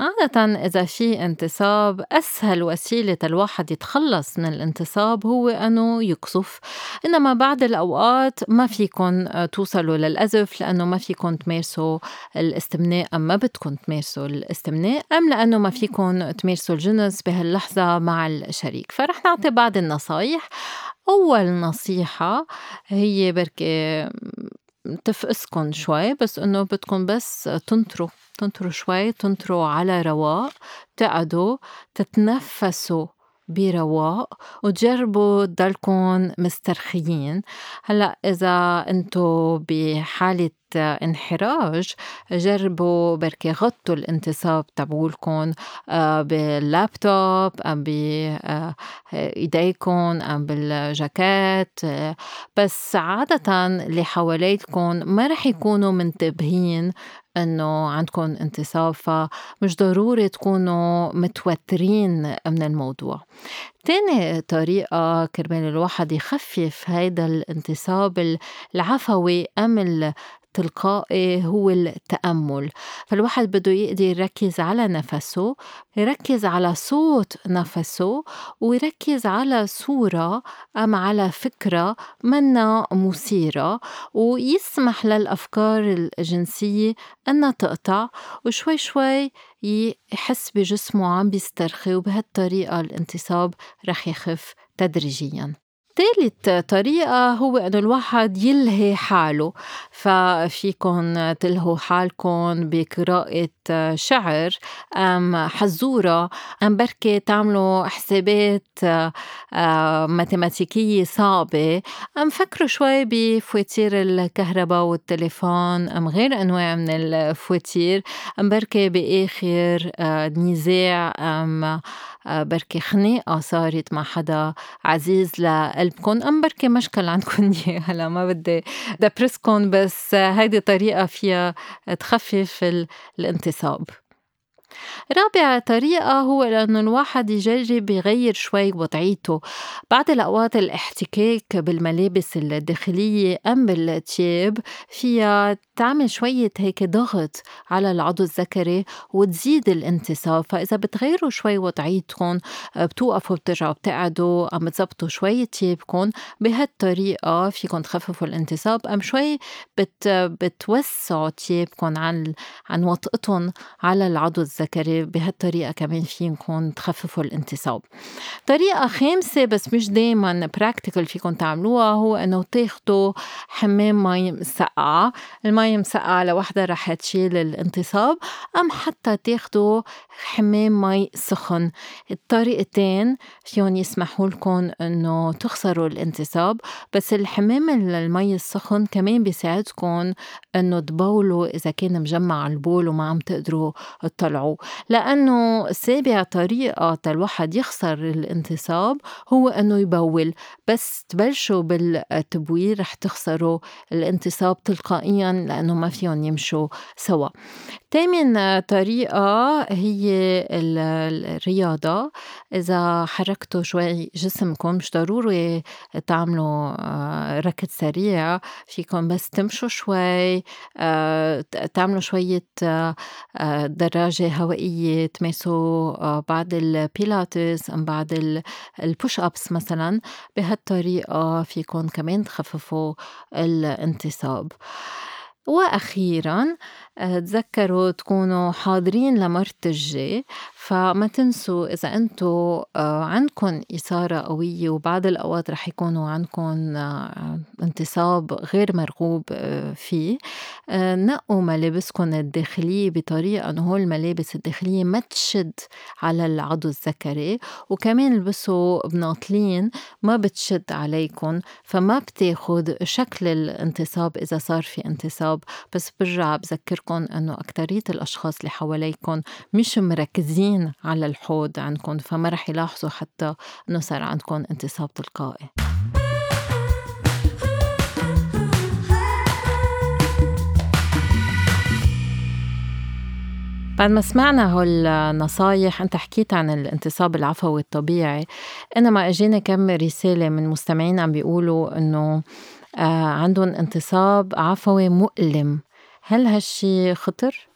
عادة إذا في انتصاب أسهل وسيلة الواحد يتخلص من الانتصاب هو أنه يقصف إنما بعض الأوقات ما فيكن توصلوا للأزف لأنه ما فيكن تمارسوا الاستمناء. أم ما بدكن تمارسوا الاستمناء؟ أم لأنه ما فيكن تمارسوا الجنس بهاللحظة مع الشريك. فرح نعطي بعض النصايح. أول نصيحة هي بركي تفقسكن شوي بس إنه بدكم بس تنطروا تنطروا شوي تنطروا على رواق تقعدوا تتنفسوا برواق وتجربوا تضلكن مسترخيين. هلأ إذا إنتو بحالة انحراج جربوا بركي غطوا الانتصاب تبعولكم آه، باللابتوب أم بإيديكم أم بالجاكيت بس عادة اللي حواليكم ما رح يكونوا منتبهين إنه عندكم انتصاب فمش ضروري تكونوا متوترين من الموضوع. تاني طريقة كرمال الواحد يخفف هيدا الانتصاب العفوي أم تلقائي هو التأمل. فالواحد بده يقدر يركز على نفسه يركز على صوت نفسه ويركز على صورة أم على فكرة منا مثيرة ويسمح للأفكار الجنسية أنها تقطع وشوي شوي يحس بجسمه عم بيسترخي وبهالطريقة الانتصاب رح يخف تدريجياً. ثالث طريقة هو إنه الواحد يلهي حاله. ففيكن تلهوا حالكم بقراءة شعر أم حزورة أم بركي تعملوا حسابات آه، ماتيماتيكية صعبة أم فكروا شوي بفواتير الكهرباء والتليفون أم غير أنواع من الفواتير أم بركي بآخر آه، نزاع أم آه، بركي خناقة صارت مع حدا عزيز لقلبكن أم بركي مشكل عندكن *laughs* هلا ما بدي دبرسكن بس هيدي طريقة فيها تخفف الانتصاب رابع طريقة هو إنه الواحد يجرب يغير شوي وضعيته. بعض الأوقات الاحتكاك بالملابس الداخلية أم بالتياب فيها تعمل شوية هيك ضغط على العضو الذكري وتزيد الانتصاب فإذا بتغيروا شوي وضعيتكم بتوقفوا بترجعوا بتقعدوا أم بتزبطوا شوي تيابكم بهالطريقة فيكم تخففوا الانتصاب أم شوي بت بتوسعوا تيابكم عن عن وطئتهم على العضو الذكري بهالطريقة كمان فيكم تخففوا الانتصاب. طريقة خامسة بس مش دايما براكتيكال فيكم تعملوها هو إنه تاخدوا حمام مي مسقعة المي مسقعة لوحدها رح تشيل الانتصاب أم حتى تاخدوا حمام مي سخن. الطريقتين فيهم يسمحوا لكم إنه تخسروا الانتصاب بس الحمام المي السخن كمان بيساعدكم إنه تبولوا إذا كان مجمع البول وما عم تقدروا تطلعوا. لأنه سابع طريقة الواحد يخسر الانتصاب هو إنه يبول بس تبلشوا بالتبويل رح تخسروا الانتصاب تلقائيا. لأنه ما فيهم يمشوا سوا. تامن طريقة هي الرياضة. إذا حركتوا شوي جسمكم مش ضروري تعملوا آه، ركض سريع. فيكم بس تمشوا شوي آه، تعملوا شوية آه، دراجة هوائية تمارسوا بعض البيلاتس أم بعض البوش أبس مثلا. بهالطريقة فيكم كمان تخففوا الانتصاب. وأخيرا آه، تذكروا تكونوا حاضرين لمرت الجاي. فما تنسوا إذا أنتوا آه، عندكم إثارة قوية وبعض الأوقات رح يكونوا عندكم آه، انتصاب غير مرغوب فيه نقوا ملابسكم الداخلية بطريقة أنه هول الملابس الداخلية ما تشد على العضو الذكري وكمان البسوا بناطلين ما بتشد عليكم فما بتاخد شكل الانتصاب إذا صار في انتصاب. بس برجع بذكركم إنه اكثريه الأشخاص اللي حواليكم مش مركزين على الحوض عندكم فما رح يلاحظوا حتى إنه صار عندكم انتصاب تلقائي. بعد ما سمعنا هالنصايح أنت حكيت عن الانتصاب العفوي الطبيعي. انما أجيني كم رسالة من مستمعين عم بيقولوا إنه آه عندهم انتصاب عفوي مؤلم. هل هالشي خطر؟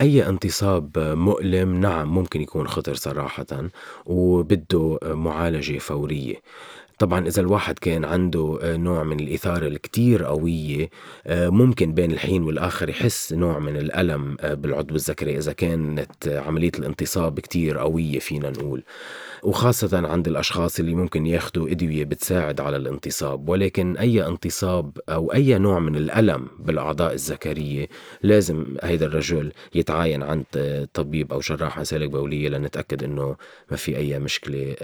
أي انتصاب مؤلم؟ نعم ممكن يكون خطر صراحة وبده معالجة فورية. طبعا إذا الواحد كان عنده آه، نوع من الإثارة الكتير قوية آه، ممكن بين الحين والآخر يحس نوع من الألم آه، بالعضو الذكري إذا كانت عملية الانتصاب كتير قوية فينا نقول. وخاصة عند الأشخاص اللي ممكن ياخدوا أدوية بتساعد على الانتصاب. ولكن أي انتصاب أو أي نوع من الألم بالأعضاء الذكرية لازم هيدا الرجل يتعاين عند طبيب أو جراح مسالك بولية لنتأكد أنه ما في أي مشكلة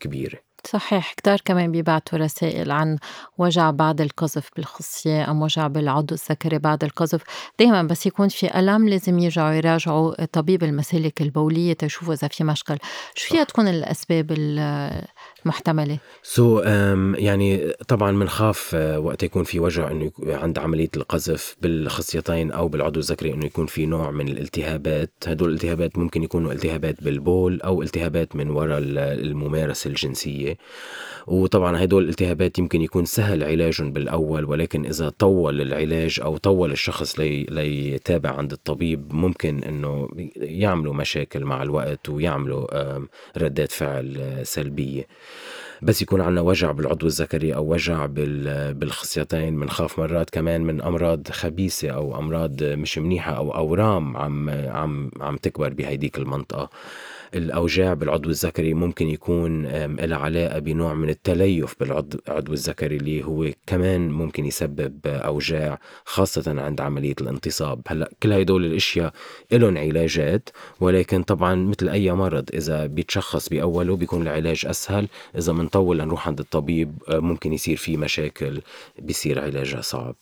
كبيرة. صحيح كتار كمان بيبعتوا رسائل عن وجع بعد القذف بالخصية أم وجع بالعضو الذكري بعد القذف. دايما بس يكون في ألم لازم يرجعوا يراجعوا طبيب المسالك البولية تشوفوا إذا في مشكل. شو فيها تكون الأسباب المحتملة؟ سو so, um, يعني طبعا بنخاف uh, وقت يكون في وجع إنه عند عملية القذف بالخصيتين أو بالعضو الذكري إنه يكون في نوع من الالتهابات. هدول الالتهابات ممكن يكونوا التهابات بالبول أو التهابات من وراء الممارسة وطبعا هدول الالتهابات يمكن يكون سهل علاجهم بالأول ولكن إذا طول العلاج أو طول الشخص لي ليتابع عند الطبيب ممكن أنه يعملوا مشاكل مع الوقت ويعملوا ردات فعل سلبية. بس يكون عنا وجع بالعضو الذكري أو وجع بالخصيتين بنخاف مرات كمان من أمراض خبيثة أو أمراض مش منيحة أو أورام عم عم عم تكبر بهيديك المنطقة. الأوجاع بالعضو الذكري ممكن يكون لها علاقة بنوع من التليف بالعضو الذكري اللي هو كمان ممكن يسبب أوجاع خاصة عند عملية الانتصاب. هلأ كل هدول الأشياء لهم علاجات ولكن طبعا مثل أي مرض إذا بيتشخص بأوله بيكون العلاج أسهل إذا منطول لنروح عند الطبيب آه، ممكن يصير في مشاكل بيصير علاجها صعب.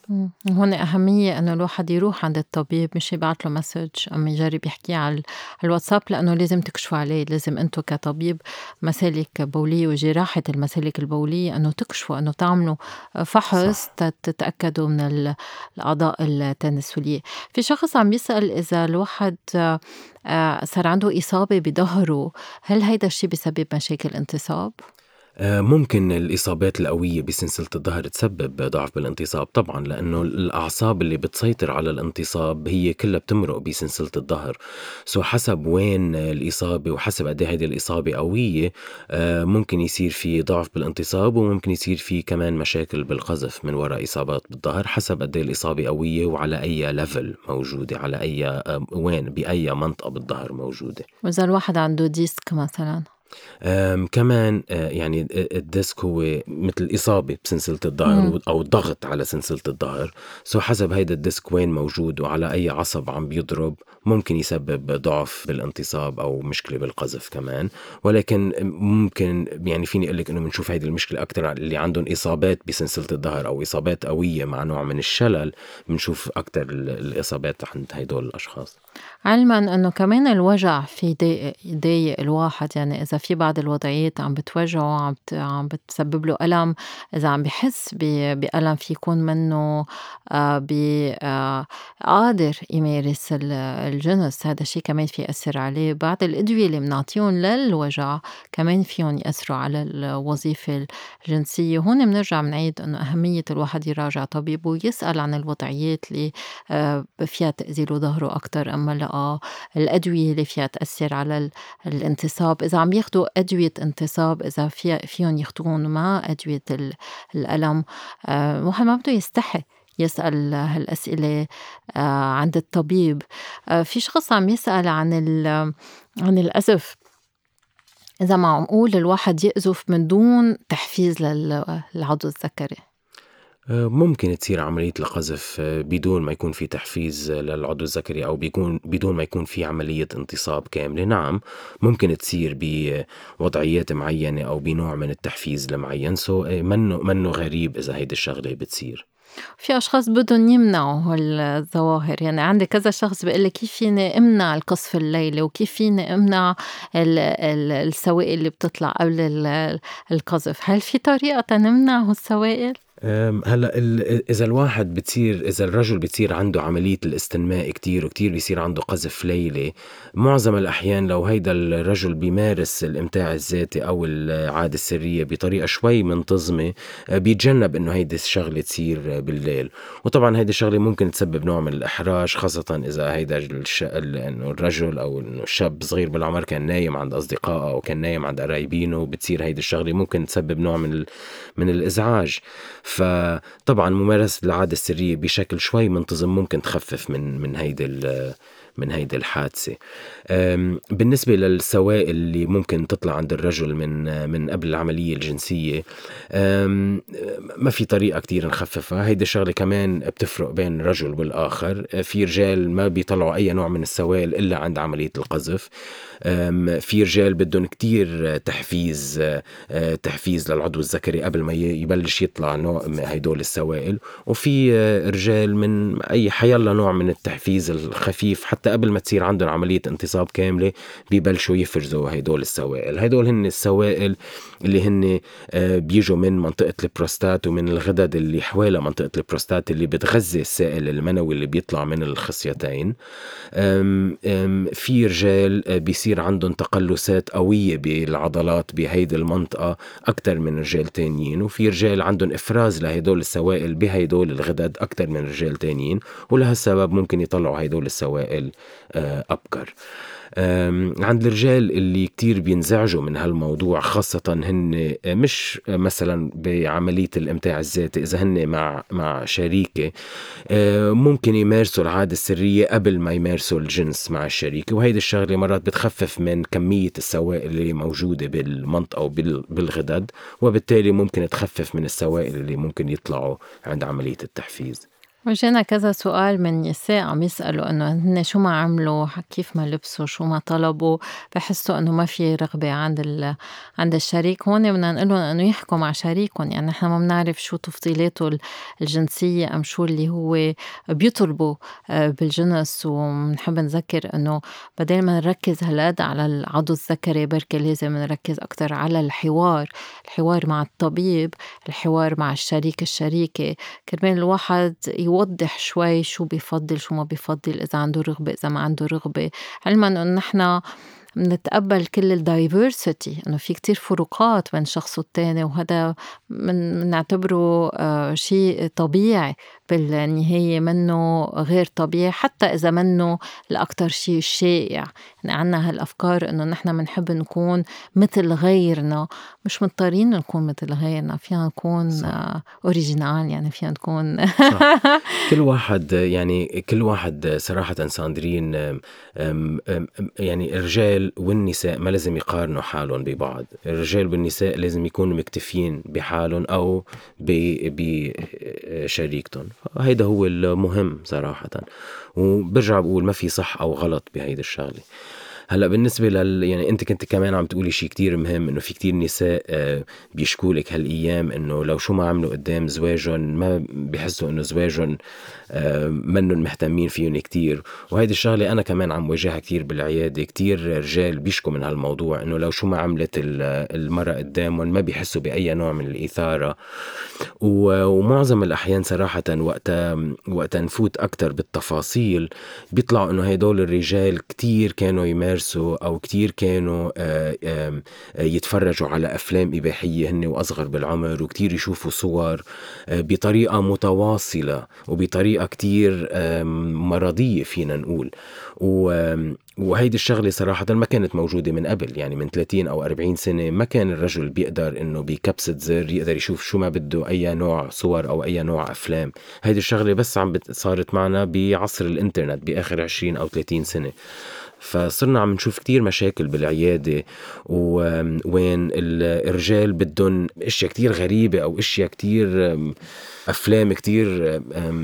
هون أهمية أنه الواحد يروح عند الطبيب مش يبعت له مسج أم يجرب يحكي على الواتساب لأنه لازم تكشفوا عليه لازم أنتم كطبيب مسالك بولية وجراحة المسالك البولية أنه تكشفوا أنه تعملوا فحص تتأكدوا من الأعضاء التناسلية. في شخص عم يسأل إذا الواحد آه، صار عنده إصابة بظهره هل هيدا الشيء بسبب مشاكل انتصاب؟ ممكن الإصابات القوية بسلسلة الظهر تسبب ضعف بالانتصاب. طبعا لأنه الأعصاب اللي بتسيطر على الانتصاب هي كلها بتمرق بسلسلة الظهر. so حسب وين الإصابة وحسب قد هذه الإصابة قوية آه، ممكن يصير في ضعف بالانتصاب وممكن يصير في كمان مشاكل بالقذف من وراء إصابات بالظهر حسب قد الإصابة قوية وعلى أي level موجودة على أي آه، وين بأي منطقة بالظهر موجودة. وإذا الواحد عنده ديسك مثلا. كمان آه، يعني الديسك هو مثل إصابة بسلسلة الظهر أو ضغط على سلسلة الظهر. so حسب هيدا الديسك وين موجود وعلى أي عصب عم بيضرب ممكن يسبب ضعف بالانتصاب أو مشكلة بالقذف كمان. ولكن ممكن يعني فيني أقول لك إنه بنشوف هيدي المشكلة أكثر اللي عندهم إصابات بسلسلة الظهر أو إصابات قوية مع نوع من الشلل. بنشوف أكثر الإصابات عند هدول الأشخاص. علما إنه كمان الوجع في يضايق الواحد يعني إذا في بعض الوضعيات عم بتوجعه عم عم بتسبب له ألم. إذا عم بحس بألم في يكون منه آه، آه، قادر يمارس الجنس. هذا الشيء كمان في يأثر عليه. بعض الأدوية اللي بنعطيهم للوجع كمان فيهم يأثروا على الوظيفة الجنسية. وهون بنرجع بنعيد إنه أهمية الواحد يراجع طبيبه ويسأل عن الوضعيات اللي آه، فيها تأذي له ظهره أكتر. أما لا الأدوية اللي فيها تأثر على الانتصاب. إذا عم ياخدوا أدوية انتصاب إذا في فيهم ياخدون مع الألم. الواحد آه، ما بده يستحي يسأل هالأسئلة آه، عند الطبيب. آه، في شخص عم يسأل عن عن الأسف. إذا معقول الواحد يقذف من دون تحفيز للعضو الذكري. ممكن تصير عملية القذف بدون ما يكون في تحفيز للعضو الذكري أو بيكون بدون ما يكون في عملية انتصاب كاملة. نعم ممكن تصير بوضعيات معينة أو بنوع من التحفيز المعين سو منه منه غريب إذا هيدي الشغلة بتصير. في أشخاص بدهم يمنعوا هالظواهر. يعني عندي كذا شخص بيقول لي كيف فيني أمنع القصف الليلي وكيف فيني أمنع السوائل اللي بتطلع قبل القذف؟ هل في طريقة تنمنع هالسوائل؟ هلا إذا الواحد بتصير إذا الرجل بتصير عنده عملية الاستنماء كتير وكتير بيصير عنده قذف ليلي معظم الأحيان لو هيدا الرجل بيمارس الإمتاع الذاتي أو العادة السرية بطريقة شوي منتظمة أه، بيتجنب إنه هيدي الشغلة تصير بالليل. وطبعا هيدي الشغلة ممكن تسبب نوع من الأحراج خاصة إذا هيدا الش... إنه الرجل أو إنه الشاب صغير بالعمر كان نايم عند أصدقائه أو كان نايم عند قرايبينه بتصير هيدي الشغلة ممكن تسبب نوع من ال... من الإزعاج. فطبعا ممارسة العادة السرية بشكل شوي منتظم ممكن تخفف من من هيدي من هيدي الحادثة. بالنسبة للسوائل اللي ممكن تطلع عند الرجل من من قبل العملية الجنسية ما في طريقة كتير نخففها. هيدي الشغلة كمان بتفرق بين الرجل والآخر. في رجال ما بيطلعوا أي نوع من السوائل إلا عند عملية القذف. في رجال بدهم كتير تحفيز تحفيز للعضو الذكري قبل ما يبلش يطلع نوع هيدول السوائل. وفي رجال من أي حيلا نوع من التحفيز الخفيف حتى قبل ما تصير عندهم عملية انتصاب كاملة بيبلشوا يفرزوا هيدول السوائل. هيدول هن السوائل اللي هن بيجوا من منطقة البروستات ومن الغدد اللي حوالي منطقة البروستات اللي بتغذي السائل المنوي اللي بيطلع من الخصيتين. في رجال بيصير بيصير عندهم تقلصات قوية بالعضلات بهيدي المنطقة أكثر من رجال تانيين وفي رجال عندهم إفراز لهدول السوائل بهيدول الغدد أكثر من رجال تانيين ولهالسبب ممكن يطلعوا هيدول السوائل آه، أبكر. عند الرجال اللي كتير بينزعجوا من هالموضوع خاصة هن مش مثلا بعملية الإمتاع الذاتي إذا هن مع مع شريكة ممكن يمارسوا العادة السرية قبل ما يمارسوا الجنس مع الشريكة. وهيدي الشغلة مرات بتخفف من كمية السوائل اللي موجودة بالمنطقة وبالغدد وبالتالي ممكن تخفف من السوائل اللي ممكن يطلعوا عند عملية التحفيز. وجينا كذا سؤال من نساء عم يسألوا إنه هن شو ما عملوا كيف ما لبسوا شو ما طلبوا؟ بحسوا إنه ما في رغبة عند ال... عند الشريك. هون بدنا نقول لهم إنه يحكوا مع شريكهم. يعني نحن ما بنعرف شو تفضيلاته الجنسية أم شو اللي هو بيطلبوا آه، بالجنس. وبنحب نذكر إنه بدل ما نركز هالقد على العضو الذكري بركي لازم نركز أكتر على الحوار. الحوار مع الطبيب الحوار مع الشريك الشريكة. كرمال الواحد يوضح شوي شو بفضل شو ما بفضل إذا عنده رغبة إذا ما عنده رغبة. علما إنه نحن بنتقبل كل ال diversity إنه في كتير فروقات بين شخص والتاني وهذا بنعتبره آه شيء طبيعي بالنهاية منه غير طبيعي حتى إذا منه الأكتر شيء شائع. يعني عنا هالأفكار إنه نحن بنحب نكون مثل غيرنا. مش مضطرين نكون مثل غيرنا فينا نكون original يعني فينا نكون *laughs* كل واحد يعني كل واحد صراحة ساندرين يعني الرجال والنساء ما لازم يقارنوا حالهم ببعض. الرجال والنساء لازم يكونوا مكتفين بحالهم أو بشريكتهم. هيدا هو المهم صراحة. وبرجع بقول ما في صح أو غلط بهيدي الشغلة. هلا بالنسبة لل يعني انت كنت كمان عم تقولي شيء كتير مهم انه في كتير نساء آه، بيشكوا لك هالايام انه لو شو ما عملوا قدام زواجهم ما بيحسوا انه زواجهم آه، منهم مهتمين فيهم كتير. وهيدي الشغلة أنا كمان عم واجهها كتير بالعيادة كتير رجال بيشكوا من هالموضوع انه لو شو ما عملت المرأة قدامهم ما بيحسوا بأي نوع من الإثارة. ومعظم الأحيان صراحة وقتها وقتها نفوت أكثر بالتفاصيل. بيطلعوا إنه هدول الرجال كتير كانوا يمارسوا يمارسوا أو كتير كانوا آه، آه، يتفرجوا على أفلام إباحية هن وأصغر بالعمر وكتير يشوفوا صور آه، بطريقة متواصلة وبطريقة كتير مرضية فينا نقول. وهيدي الشغلة صراحة ما كانت موجودة من قبل يعني من 30 أو 40 سنة ما كان الرجل بيقدر إنه بكبسة زر يقدر يشوف شو ما بده أي نوع صور أو أي نوع أفلام. هيدي الشغلة بس عم صارت معنا بعصر الإنترنت بآخر 20 أو 30 سنة. فصرنا عم نشوف كتير مشاكل بالعيادة وين الرجال بدهم أشياء كتير غريبة أو أشياء كتير أفلام كتير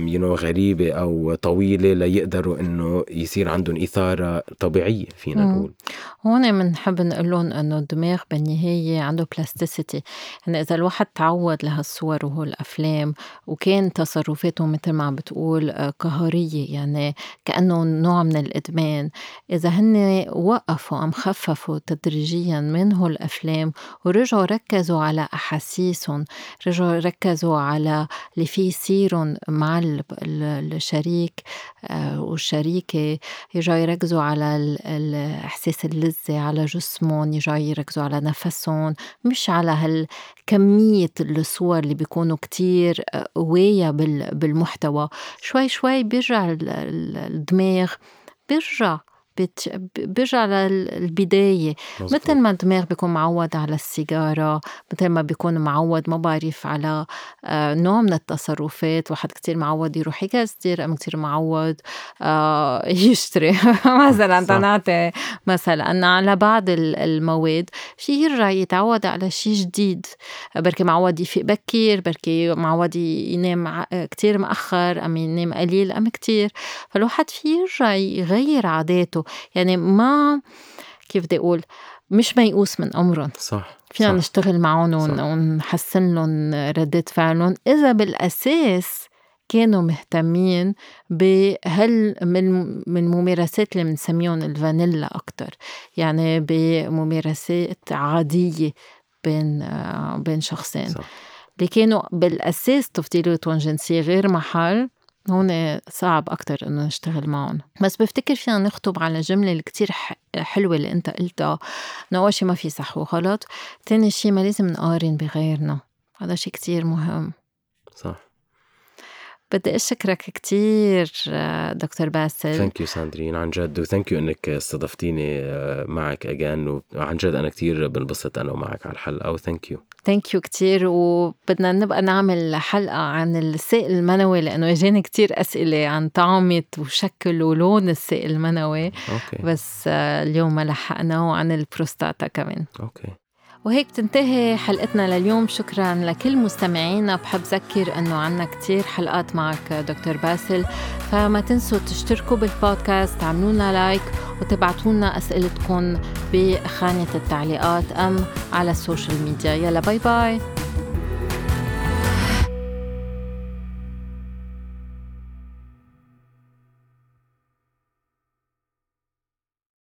you know غريبة أو طويلة ليقدروا إنه يصير عندهم إثارة طبيعية فينا نقول. هون بنحب نقول لهم إنه الدماغ بالنهاية عنده plasticity يعني إذا الواحد تعود لهالصور وهالافلام وكان تصرفاته مثل ما عم بتقول آه، قهرية يعني كأنه نوع من الإدمان. إذا هن وقفوا أم خففوا تدريجيا من هالافلام ورجعوا ركزوا على أحاسيسهم رجعوا ركزوا على اللي فيه يصيروا مع الشريك آه، والشريكة يرجعوا يركزوا على الإحساس اللذة على جسمهم يرجعوا يركزوا على نفسهم مش على هالكمية الصور اللي بيكونوا كتير آه، قوية بالمحتوى. شوي شوي بيرجع الدماغ بيرجع بيرجع للبداية. مثل ما الدماغ بيكون معود على السيجارة مثل ما بيكون معود ما بعرف على آه، نوع من التصرفات. واحد كتير معود يروح يكسر أم كتير معود آه، *laughs* يشتري. مثلا تنعطي مثلا على بعض المواد شي يرجع يتعود على شي جديد. بركي معود يفيق بكير بركي معود ينام كتير مأخر أم ينام قليل أم كتير. فالواحد في يرجع يغير عاداته. يعني ما كيف بدي أقول مش ميؤوس من أمرهم. صح فينا صح. نشتغل معهم ونحسن لهم ردة فعلهم. إذا بالأساس كانوا مهتمين بهل من من الممارسات اللي بنسميهم الفانيلا أكثر يعني بممارسات عادية بين بين شخصين. صح. اللي كانوا بالأساس تفضيلاتهم جنسيه غير محل هون صعب أكتر إنه نشتغل معهم. بس بفتكر فينا نخطب على الجملة اللي كتير حلوة اللي أنت قلتها إنه أول شي ما في صح وغلط تاني شي ما لازم نقارن بغيرنا. هذا شي كتير مهم. صح. بدي أشكرك كثير دكتور باسل. thank you ساندرين عن جد و thank you إنك استضفتيني آه، معك again وعن جد أنا كثير بنبسط أنا ومعك على الحلقة و thank you thank you كثير وبدنا نبقى نعمل حلقة عن السائل المنوي لأنه إجاني كثير أسئلة عن طعمة وشكل ولون السائل المنوي. okay. بس آه، اليوم ما لحقنا وعن البروستاتا كمان. okay. وهيك تنتهي حلقتنا لليوم. شكرا لكل مستمعينا. بحب ذكر إنه عنا كتير حلقات معك دكتور باسل. فما تنسوا تشتركوا بالبودكاست تعملوا لنا like وتبعتوا لنا أسئلتكم بخانة التعليقات أم على ال social media. يلا bye bye.